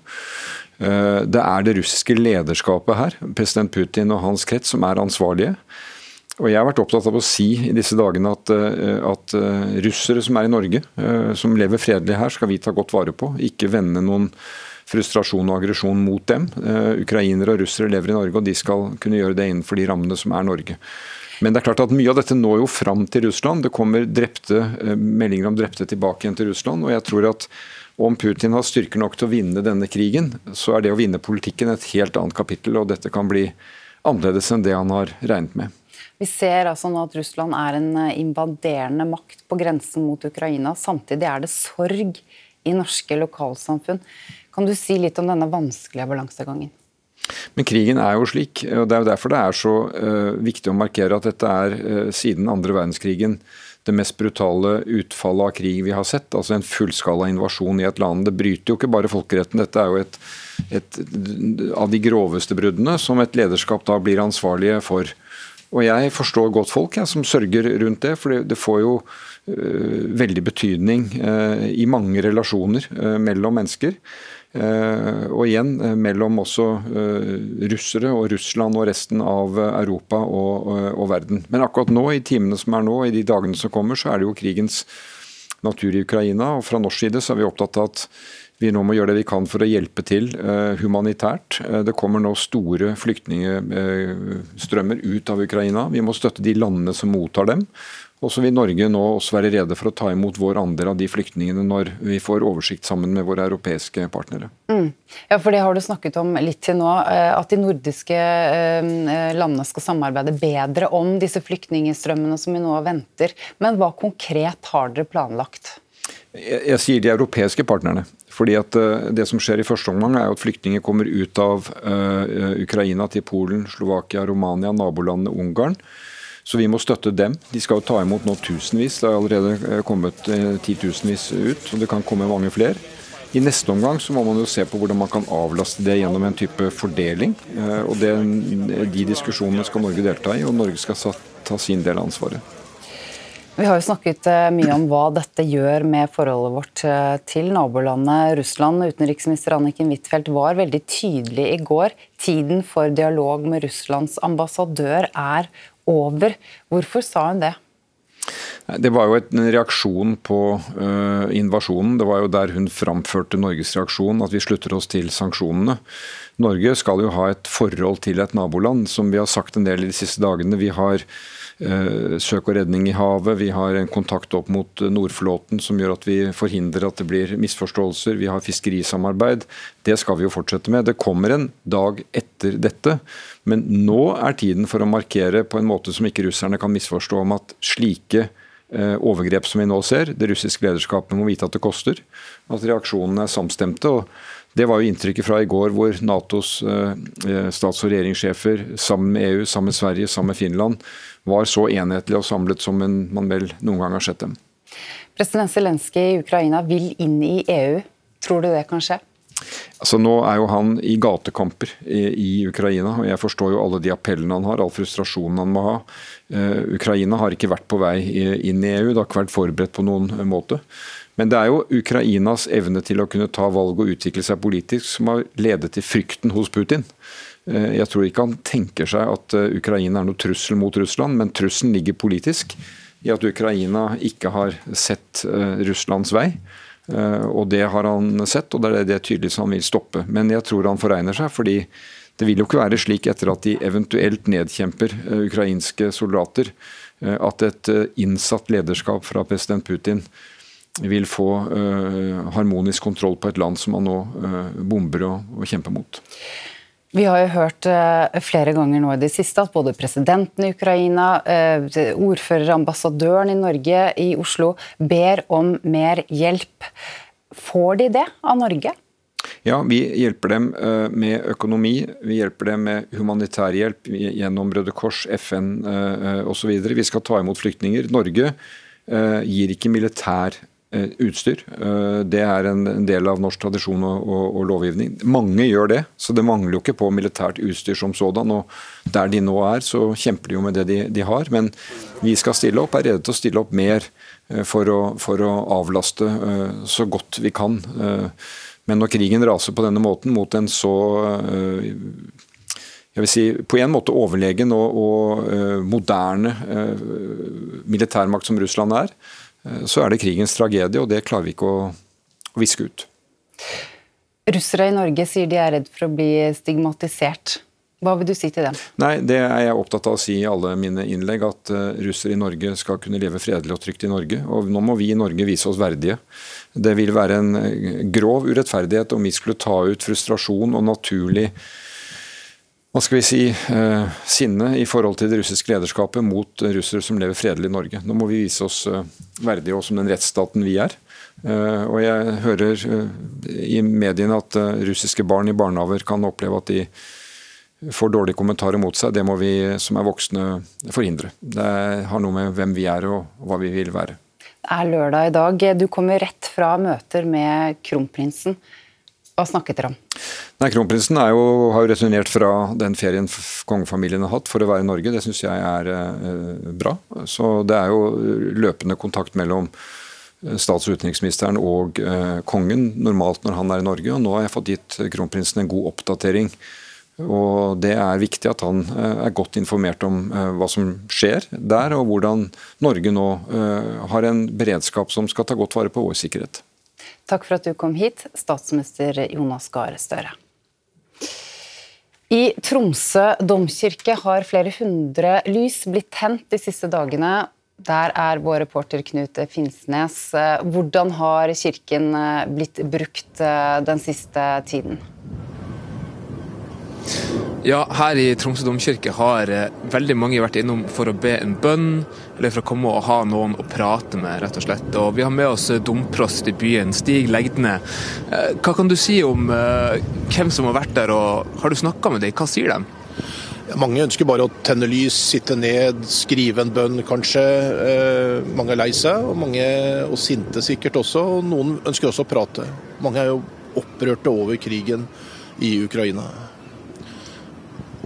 Eh, det er det russiske lederskapet her, president Putin og hans krets, som er ansvarlige. Og Jeg har vært opptatt av å si i disse dagene at, eh, at eh, russere som er i Norge, eh, som lever fredelig her, skal vi ta godt vare på. Ikke vende noen frustrasjon og aggresjon mot dem. Ukrainere og russere lever i Norge, og de skal kunne gjøre det innenfor de rammene som er Norge. Men det er klart at mye av dette når jo fram til Russland. Det kommer drepte, meldinger om drepte tilbake igjen til Russland. og jeg tror at om Putin har styrker nok til å vinne denne krigen, så er det å vinne politikken et helt annet kapittel, og dette kan bli annerledes enn det han har regnet med. Vi ser altså nå at Russland er en eh, invaderende makt på grensen mot Ukraina. Samtidig er det sorg i norske lokalsamfunn. Kan du si litt om denne vanskelige balansegangen? Men krigen er jo slik, og det er jo derfor det er så uh, viktig å markere at dette er uh, siden andre verdenskrigen det mest brutale utfallet av krig vi har sett. Altså en fullskala invasjon i et land. Det bryter jo ikke bare folkeretten. Dette er jo et, et av de groveste bruddene som et lederskap da blir ansvarlige for. Og jeg forstår godt folk jeg, som sørger rundt det, for det får jo uh, veldig betydning uh, i mange relasjoner uh, mellom mennesker. og igjen mellom også russere og Russland og resten av Europa og, og, verden. Men akkurat nå, i timene som er nå, i de dagene som kommer, så er det jo krigens natur i Ukraina. Og fra norsk side så er vi opptatt av at vi nå må gjøre det vi kan for å hjelpe til uh, humanitært. Uh, det kommer nå store flyktningstrømmer ut av Ukraina. Vi må støtte de landene som mottar dem. Og så vil Norge nå også være rede for å ta imot vår andel av de flyktningene når vi får oversikt sammen med våre europeiske partnere. Mm. Ja, for Det har du snakket om litt til nå, eh, at de nordiske landene skal samarbeide bedre om disse flyktningstrømmene som vi nå venter. Men hva konkret har dere planlagt? Jeg, jeg sier de europeiske partnerne. Fordi at eh, Det som skjer i første omgang, er at flyktninger kommer ut av uh, Ukraina til Polen, Slovakia, Romania, nabolandene, Ungarn. Så vi må støtte dem. De skal jo ta imot nå tusenvis. Det er allerede kommet titusenvis ut, og det kan komme mange flere. I neste omgang så må man jo se på hvordan man kan avlaste det gjennom en type fordeling. og det, De diskusjonene skal Norge delta i, og Norge skal ta sin del av ansvaret. Vi har jo snakket eh, mye om hva dette gjør med forholdet vårt eh, til nabolandet Russland. Utenriksminister Anniken Huitfeldt var veldig tydelig i går. Tiden for dialog med Russlands ambassadør er over. Hvorfor sa hun det? Det var jo en reaksjon på uh, invasjonen. Det var jo der hun framførte Norges reaksjon, at vi slutter oss til sanksjonene. Norge skal jo ha et forhold til et naboland, som vi har sagt en del i de siste dagene. Vi har søk og redning i havet. Vi har en kontakt opp mot eh, Nordflåten som gjør at vi forhindrer at det blir misforståelser. Vi har fiskerisamarbeid. Det skal vi jo fortsette med. Det kommer en dag etter dette. Men nå er tiden for å markere på en måte som ikke russerne kan misforstå om at slike eh, overgrep som vi nå ser, det russiske lederskapet må vite at det koster. At reaksjonene er samstemte. og det var jo inntrykket fra i går, hvor Natos stats- og regjeringssjefer sammen med EU, sammen med Sverige, sammen med Finland var så enhetlige og samlet som man vel noen gang har sett dem. President Zelenskyj i Ukraina vil inn i EU. Tror du det kan skje? Altså Nå er jo han i gatekamper i, Ukraina, og jeg forstår jo alle de appellene han har, all frustrasjonen han må ha. Uh, Ukraina har ikke vært på vei inn i EU, det har ikke vært forberedt på noen måte. Men det er jo Ukrainas evne til å kunne ta valg og utvikle seg politisk som har ledet til frykten hos Putin. Uh, jeg tror ikke han tenker seg at uh, Ukraina er noe trussel mot Russland, men trusselen ligger politisk i at Ukraina ikke har sett Russlands vei. Eh, og Det har han sett, og det er det tydeligvis han vil stoppe. Men jeg tror han foregner seg, fordi det vil jo ikke være slik etter at de eventuelt nedkjemper eh, ukrainske soldater, eh, at et innsatt lederskap fra president Putin vil få harmonisk kontroll på et land som man nå bomber og, og kjemper mot. Vi har jo hørt uh, flere ganger nå i det siste at både presidenten i Ukraina, ordførerambassadøren ordfører, ambassadøren i Norge i Oslo ber om mer hjelp. Får de det av Norge? Ja, vi hjelper dem med økonomi, vi hjelper dem med humanitær hjelp gjennom Røde Kors, FN osv. Vi skal ta imot flyktninger. Norge gir ikke militær Eh, utstyr. Eh, det er en del av norsk tradisjon og, og, og, lovgivning. Mange gjør det, så det mangler jo ikke på militært utstyr som sådan. og Der de nå er, så kjemper de jo med det de, de har. Men vi skal stille opp, er rede til å stille opp mer eh, for å, for å avlaste så godt vi kan. Men når krigen raser på denne måten mot en så jeg vil si, på en måte overlegen og, og moderne militærmakt som Russland er, Eh, så er det krigens tragedie, og det klarer vi ikke å, å viske ut. Russere i Norge sier de er redd for å bli stigmatisert. Hva vil du si til dem? Nei, Det er jeg opptatt av å si i alle mine innlegg, at uh, russere i Norge skal kunne leve fredelig og trygt i Norge. Og nå må vi i Norge vise oss verdige. Det vil være en uh, grov urettferdighet om vi skulle ta ut frustrasjon og naturlig hva skal vi si, eh, sinne i forhold til det russiske lederskapet mot russere som lever fredelig i Norge. Nå må vi vise oss eh, verdige og som den rettsstaten vi er. Eh, og jeg hører i mediene at russiske barn i barnehager kan oppleve at de får dårlige kommentarer mot seg. Det må vi som er voksne forhindre. Det har noe med hvem vi er og hva vi vil være. Det er lørdag i dag. Du kommer rett fra møter med kronprinsen. Hva snakket dere om? Nei, Kronprinsen jo, har jo returnert fra den ferien kongefamilien har hatt for å være i Norge. Det syns jeg er eh, bra. Så det er jo løpende kontakt mellom eh, stats- og utenriksministeren og eh, kongen normalt når han er i Norge. og Nå har jeg fått gitt kronprinsen en god oppdatering. Og Det er viktig at han eh, er godt informert om eh, hva som skjer der, og hvordan Norge nå eh, har en beredskap som skal ta godt vare på vår sikkerhet. Takk for at du kom hit, statsminister Jonas Gahr Støre. I Tromsø domkirke har flere hundre lys blitt tent de siste dagene. Der er vår reporter Knut Finnsnes. Hvordan har kirken blitt brukt eh, den siste tiden? Ja, her i Tromsø domkirke har eh, veldig mange vært innom for å be en bønn, eller for å komme og ha noen å prate med, rett og slett. Og vi har med oss eh, domprost i byen, Stig Legdne. Eh, hva kan du si om hvem som har vært der, og har du snakka med dem? Hva sier de? Mange ønsker bare å tenne lys, sitte ned, skrive en bønn kanskje. mange er lei seg, og mange og sinte sikkert også. og Noen ønsker også å prate. Mange er jo opprørte over krigen i Ukraina.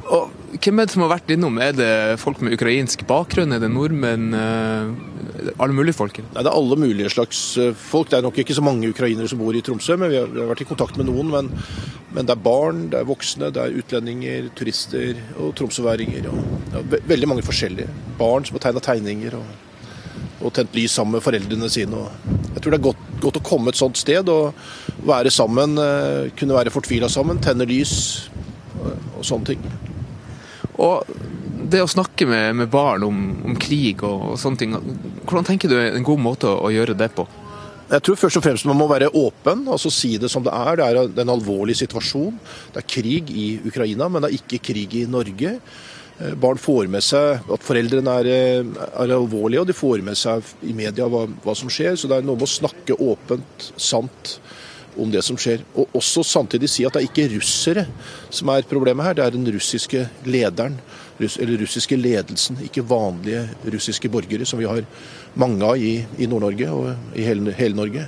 Og hvem er det som har vært innom? Er det folk med ukrainsk bakgrunn? Er det nordmenn? Eh, alle mulige folk? Nei, Det er alle mulige slags eh, folk. Det er nok ikke så mange ukrainere som bor i Tromsø, men vi har, vi har vært i kontakt med noen. Men, men, det er barn, det er voksne, det er utlendinger, turister og tromsøværinger. Og, veldig mange forskjellige. Barn som har tegna tegninger og, og, tent lys sammen med foreldrene sine. Jeg tror det er godt, godt å komme et sånt sted og være sammen, eh, kunne være fortvila sammen, tenne lys og, og sånne ting. Og det å snakke med, med barn om, om krig og, og, sånne ting, hvordan tenker du er en god måte å, å, gjøre det på? Jeg tror først og fremst man må være åpen, altså si det som det er. Det er en alvorlig situasjon. Det er krig i Ukraina, men det er ikke krig i Norge. Eh, barn får med seg at foreldrene er, eh, er alvorlige, og de får med seg i media hva, hva, som skjer. Så det er noe med å snakke åpent, sant om det som skjer. Og også samtidig si at det er ikke russere som er problemet her, det er den russiske lederen, eller russiske ledelsen. Ikke vanlige russiske borgere, som vi har mange av i, i Nord-Norge og i hele, hele, Norge.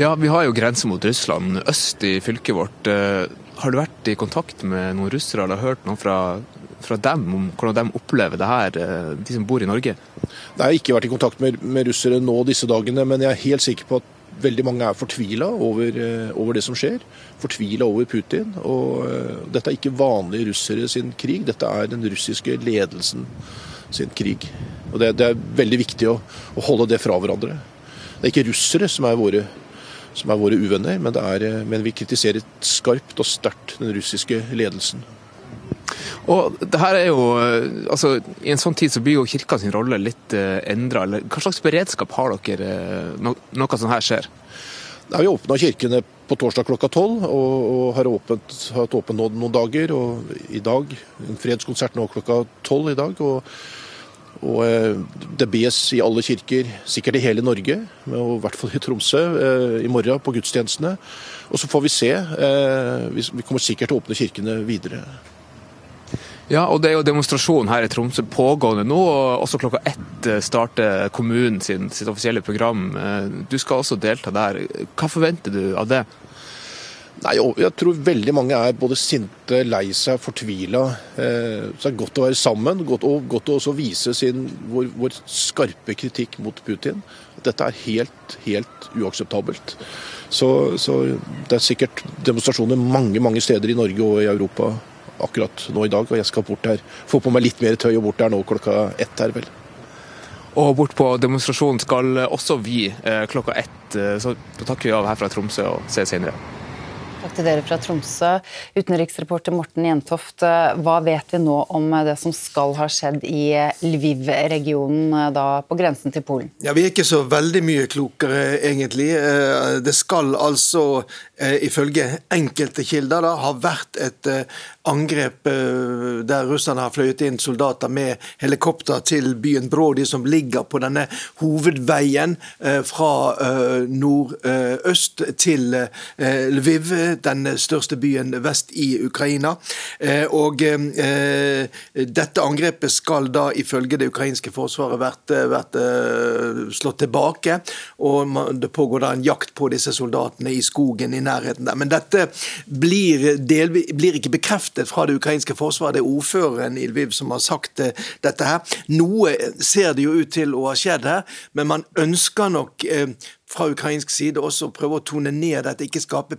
Ja, vi har jo grense mot Russland øst i fylket vårt. Har du vært i kontakt med noen russere eller hørt noe fra, fra dem om hvordan de opplever det her, de som bor i Norge? Nei, Jeg har ikke vært i kontakt med, med russere nå disse dagene, men jeg er helt sikker på at veldig mange er fortvila over, over, det som skjer. Fortvila over Putin. Og uh, dette er ikke vanlige russere sin krig, dette er den russiske ledelsen sin krig. Og Det, det er veldig viktig å, å, holde det fra hverandre. Det er ikke russere som er våre, som er våre uvenner, men, er, men vi kritiserer skarpt og sterkt den russiske ledelsen. Og det her er jo, altså I en sånn tid så blir jo kirka sin rolle litt uh, endra. Hva slags beredskap har dere uh, når noe sånt her skjer? Nei, vi åpna kirkene på torsdag klokka tolv, og, og, har åpent, hatt åpent nå noen dager. Og i dag, en fredskonsert nå klokka tolv i dag. og og uh, Det bes i alle kirker, sikkert i hele Norge, og i hvert fall i Tromsø, i morgen på gudstjenestene. Og så får vi se. Vi kommer sikkert til å åpne kirkene videre. Ja, og det er jo demonstrasjon her i Tromsø pågående nå. og Også klokka ett eh, starter kommunen sin, sitt offisielle program. Eh, du skal også delta der. Hva forventer du av det? Nei, Jeg tror veldig mange er både sinte, lei seg, fortvila. Eh, så det er godt å være sammen. Godt, og godt å også vise sin, vår, vår, skarpe kritikk mot Putin. Dette er helt, helt uakseptabelt. Så, så det er sikkert demonstrasjoner mange, mange steder i Norge og i Europa akkurat nå i dag, og jeg skal bort der. Få på meg litt mer tøy og bort der nå klokka ett her, vel. Og bort på demonstrasjonen skal også vi eh, klokka ett, eh, så da takker vi av her fra Tromsø og ses senere. Takk til dere fra Tromsø. Utenriksreporter Morten Jentoft, hva vet vi nå om det som skal ha skjedd i Lviv-regionen, da på grensen til Polen? Ja, Vi er ikke så veldig mye klokere, egentlig. Eh, det skal altså, eh, ifølge enkelte kilder, da, har vært et eh, angrep der russerne har fløyet inn soldater med helikopter til byen Brody, som ligger på denne hovedveien fra nordøst til Lviv den største byen vest i Ukraina. Eh, og eh, Dette angrepet skal da ifølge det ukrainske forsvaret vært, vært eh, slått tilbake. og Det pågår da en jakt på disse soldatene i skogen i nærheten der. Men dette blir, delvis, blir ikke bekreftet fra det ukrainske forsvaret. Det er ordføreren i Lviv som har sagt dette her. Noe ser det jo ut til å ha skjedd her, men man ønsker nok fra ukrainsk side også prøve å tone ned dette, ikke skape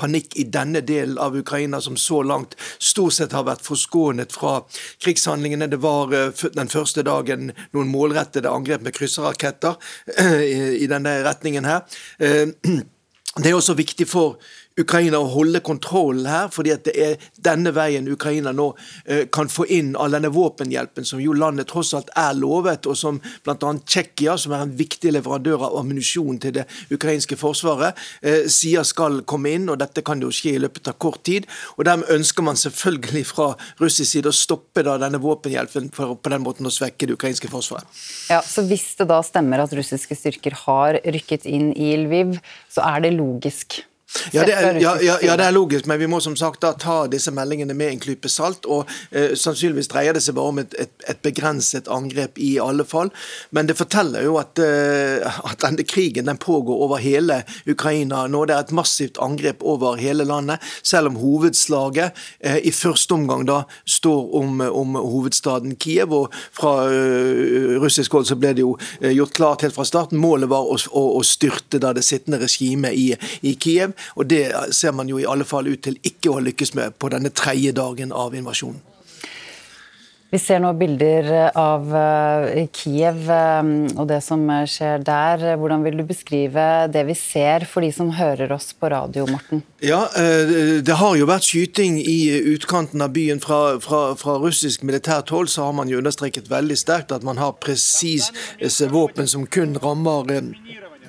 panikk i denne delen av Ukraina, som så langt stort sett har vært forskånet fra krigshandlingene. Det var eh, den første dagen noen målrettede angrep med krysserraketter i denne retningen her. Det er også viktig for Ukraina å holde kontrollen her, fordi at det er denne veien Ukraina nå eh, kan få inn all denne våpenhjelpen som jo landet tross alt er lovet, og som bl.a. Tsjekkia, som er en viktig leverandør av ammunisjon til det ukrainske forsvaret, eh, sier skal komme inn. og Dette kan jo skje i løpet av kort tid. og Dermed ønsker man selvfølgelig fra russisk side å stoppe da denne våpenhjelpen for på den måten å svekke det ukrainske forsvaret. Ja, så Hvis det da stemmer at russiske styrker har rykket inn i Lviv, så er det logisk ja det, er, ja, ja, ja det, er, logisk, men vi må som sagt da ta disse meldingene med en klype salt. og eh, Sannsynligvis dreier det seg bare om et, et, et, begrenset angrep i alle fall. Men det forteller jo at, eh, at denne krigen den pågår over hele Ukraina nå. Det er et massivt angrep over hele landet, selv om hovedslaget eh, i første omgang da står om, om hovedstaden Kiev. og Fra uh, russisk hold så ble det jo uh, gjort klart helt fra starten. Målet var å, å, å styrte da det sittende regimet i, i Kiev. Og det ser man jo i alle fall ut til ikke å ha lykkes med på denne tredje dagen av invasjonen. Vi ser nå bilder av eh, Kiev eh, og det som skjer der. Hvordan vil du beskrive det vi ser for de som hører oss på radio, Morten? Ja, eh, Det har jo vært skyting i utkanten av byen. Fra, fra, fra russisk militært hold så har man jo understreket veldig sterkt at man har presise våpen som kun rammer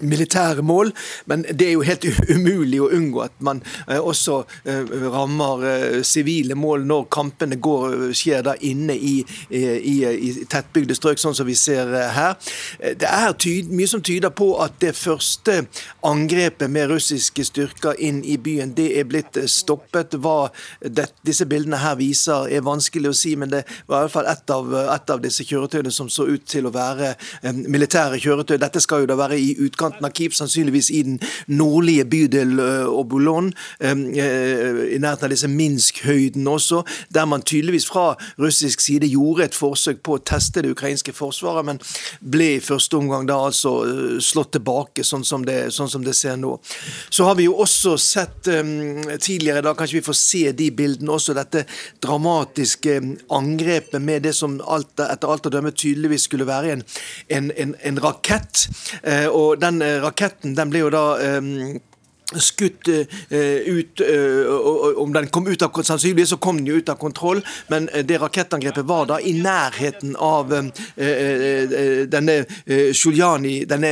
militære mål, men det er jo helt umulig å unngå at man eh, også eh, rammer eh, sivile mål når kampene går, skjer da inne i, i, i tettbygde strøk, sånn som vi ser her. Det er tyd, mye som tyder på at det første angrepet med russiske styrker inn i byen, det er blitt stoppet. Hva det, disse bildene her viser, er vanskelig å si, men det var i hvert fall ett av, et av disse kjøretøyene som så ut til å være militære kjøretøy. Dette skal jo da være i utgangspunktet utkanten av sannsynligvis i den nordlige bydel Obulon, i nærheten av disse Minsk-høyden også, der man tydeligvis fra russisk side gjorde et forsøk på å teste det ukrainske forsvaret, men ble i første omgang da altså slått tilbake, sånn som det, sånn som det ser nå. Så har vi jo også sett tidligere, da kanskje vi får se de bildene også, dette dramatiske angrepet med det som alt, etter alt å dømme tydeligvis skulle være en, en, en, en rakett. Og den uh, raketten den ble jo da um, skutt uh, ut uh, Om den kom ut av Sannsynligvis så kom den jo ut av kontroll, men uh, det rakettangrepet var da i nærheten av denne Sjuljani, denne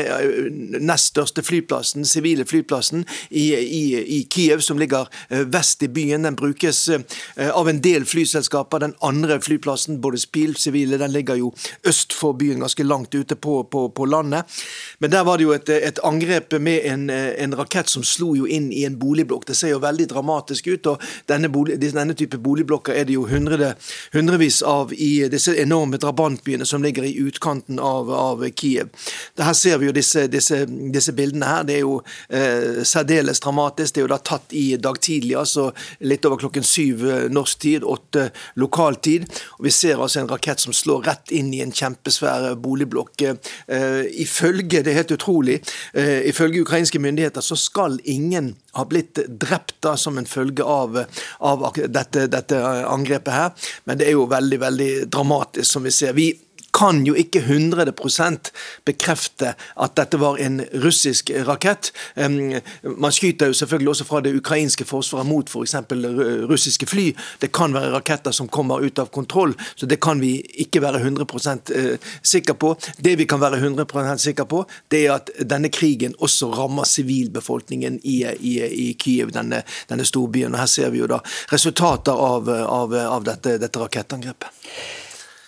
nest største flyplassen, sivile flyplassen i, i, i, Kiev, som ligger vest i byen. Den brukes av en del flyselskaper. Den andre flyplassen, både Spil sivile, den ligger jo øst for byen, ganske langt ute på, på, på landet. Men der var det jo et, et angrep med en, en rakett som slo jo inn i en boligblokk. Det ser jo veldig dramatisk ut. og Denne, bolig, denne type boligblokker er det jo hundre, hundrevis av i disse enorme drabantbyene som ligger i utkanten av, av Kiev. Her ser vi jo disse, disse, disse bildene her. Det er jo eh, særdeles dramatisk. Det er jo da tatt i dag tidlig, altså litt over klokken syv eh, norsk tid, åtte lokal tid. Og vi ser altså en rakett som slår rett inn i en kjempesvær boligblokk. Eh, ifølge, det er helt utrolig, eh, ifølge ukrainske myndigheter så skal ingen ingen har blitt drept da, som en følge av, av dette, dette, angrepet her. Men det er jo veldig veldig dramatisk, som vi ser. Vi kan jo ikke 100% bekrefte at dette var en russisk rakett. Man skyter jo selvfølgelig også fra det ukrainske forsvaret mot f.eks. russiske fly. Det kan være raketter som kommer ut av kontroll, så det kan vi ikke være 100 sikker sikre på. Det vi kan være 100% sikre på, det er at denne krigen også rammer sivilbefolkningen i, i, i Kyiv, denne, denne storbyen. Og Her ser vi jo da resultater av, av, av dette, dette rakettangrepet.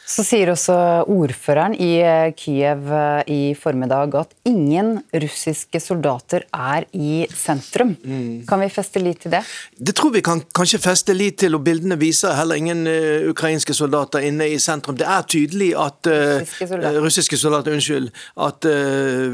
Så sier også ordføreren i eh, Kiev eh, i formiddag at ingen russiske soldater er i sentrum. Mm. Kan vi feste lit til det? Det tror vi kan kanskje feste lit til, og bildene viser heller ingen uh, ukrainske soldater inne i sentrum. Det er tydelig at uh, russiske soldater, russiske soldater unnskyld, at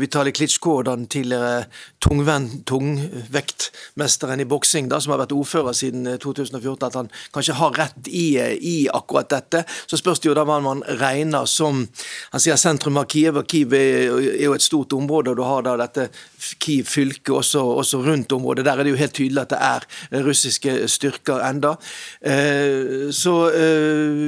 Vitalij Klitsjko, den tidligere tungvektmesteren i boksing, som har vært ordfører siden 2014, at han kanskje har rett i, i akkurat dette. Så spørs det jo da hva man regner som Han sier sentrum av Kiev, og Kiev er jo et stort område. og Du har da dette Kiev fylke også, også, rundt området. Der er det jo helt tydelig at det er russiske styrker enda. Eh, så, eh,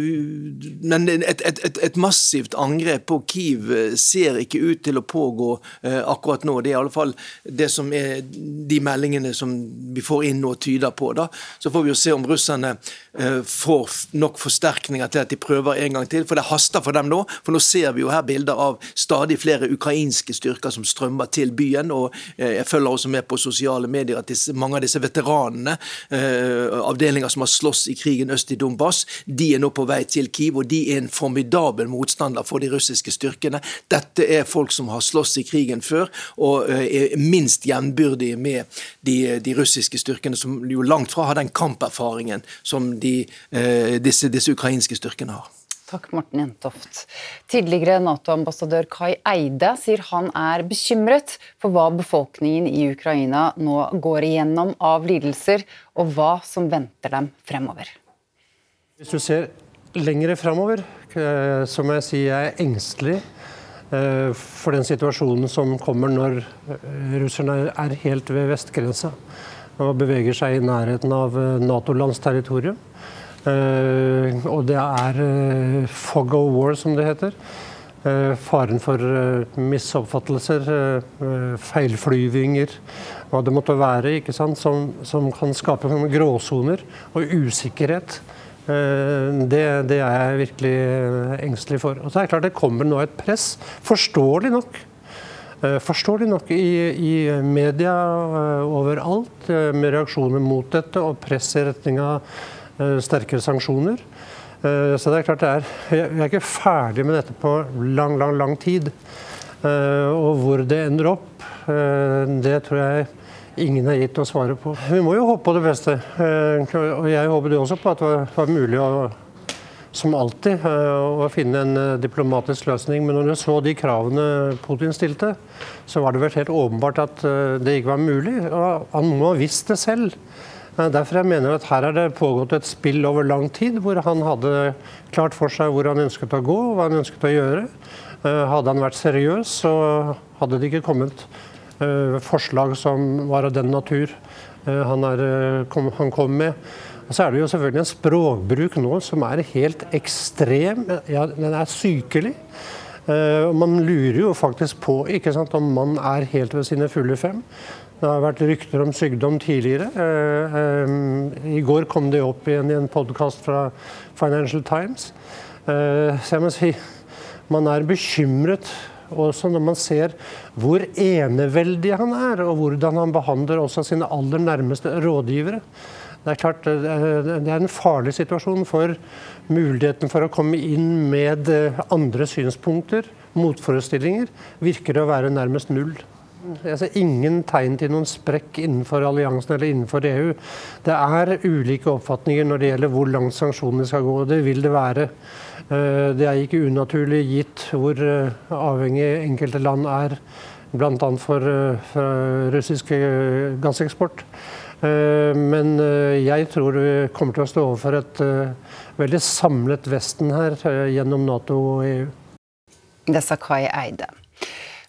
men et, et, et, massivt angrep på Kiev ser ikke ut til å pågå eh, akkurat nå. Det er i alle fall det som er de meldingene som vi får inn nå, tyder på. Da. Så får vi jo se om russerne får nok forsterkninger til at de prøver en gang til. For det haster for dem nå. For nå ser vi jo her bilder av stadig flere ukrainske styrker som strømmer til byen. og eh, Jeg følger også med på sosiale medier at disse, mange av disse veteranene, eh, avdelinger som har slåss i krigen øst i Donbass, de er nå på vei til Kiev, og de er en formidabel motstander for de russiske styrkene. Dette er folk som har slåss i krigen før, og eh, er minst jevnbyrdige med de, de, russiske styrkene, som jo langt fra har den kamperfaringen som de, disse, disse ukrainske styrkene har. Takk, Morten Jentoft. Tidligere Nato-ambassadør Kai Eide sier han er bekymret for hva befolkningen i Ukraina nå går igjennom av lidelser, og hva som venter dem fremover. Hvis du ser lengre fremover, eh, så må jeg si jeg er engstelig eh, for den situasjonen som kommer når eh, russerne er helt ved vestgrensa og beveger seg i nærheten av Nato-lands territorium. Eh, og det er eh, fog of war, som det heter. Eh, faren for misoppfattelser, feilflyvinger, hva det måtte være, ikke sant? Som, som kan skape gråsoner og usikkerhet. Det, det, er jeg virkelig engstelig for. Og så er det klart det kommer nå et press, forståelig nok. Forståelig nok i, i media overalt, med reaksjoner mot dette og press i retning av sterkere sanksjoner. Eh, så det er klart det er, Vi er ikke ferdig med dette på lang, lang, lang tid. Eh, og hvor det ender opp, det tror jeg ingen har gitt å svare på. Vi må jo håpe på det beste. Og jeg håper det også på at det var mulig å som alltid, å finne en diplomatisk løsning. Men når du så de kravene Putin stilte, så var det vel helt åpenbart at det ikke var mulig. Og han må ha visst det selv. Derfor jeg mener at her er det pågått et spill over lang tid, hvor han hadde klart for seg hvor han ønsket å gå, hva han ønsket å gjøre. Hadde han vært seriøs, så hadde det ikke kommet forslag som var av den natur han, er, han kom med. Og så er det jo selvfølgelig en språkbruk nå som er helt ekstrem. Ja, den er sykelig. Man lurer jo faktisk på ikke sant, om man er helt ved sine fulle fem. Det har vært rykter om sykdom tidligere. Uh, um, I går kom det opp igjen i en podkast fra Financial Times. Uh, så jeg må si man er bekymret også når man ser hvor eneveldig han er, og hvordan han behandler også sine aller nærmeste rådgivere. Det er klart det er en farlig situasjon for muligheten for å komme inn med andre synspunkter, motforestillinger, virker å være nærmest null. Jeg ser ingen tegn til noen sprekk innenfor alliansen eller innenfor EU. Det er ulike oppfatninger når det gjelder hvor langt sanksjonene skal gå. Det vil det være. Det er ikke unaturlig gitt hvor avhengig enkelte land er bl.a. for, for russisk gasseksport. Men jeg tror vi kommer til å stå overfor et veldig samlet Vesten her gjennom Nato og EU. Det sa Kai Eide.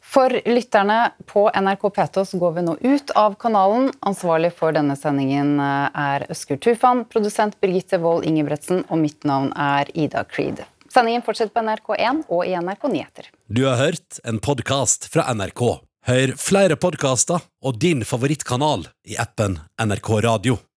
For lytterne på NRK P2 så går vi nå ut av kanalen. Ansvarlig for denne sendingen er Øsker Tufan, produsent Birgitte Wold Ingebretsen, og mitt navn er Ida Creed. Sendingen fortsetter på NRK1 og i NRK Nyheter. Du har hørt en podkast fra NRK. Hør flere podkaster og din favorittkanal i appen NRK Radio.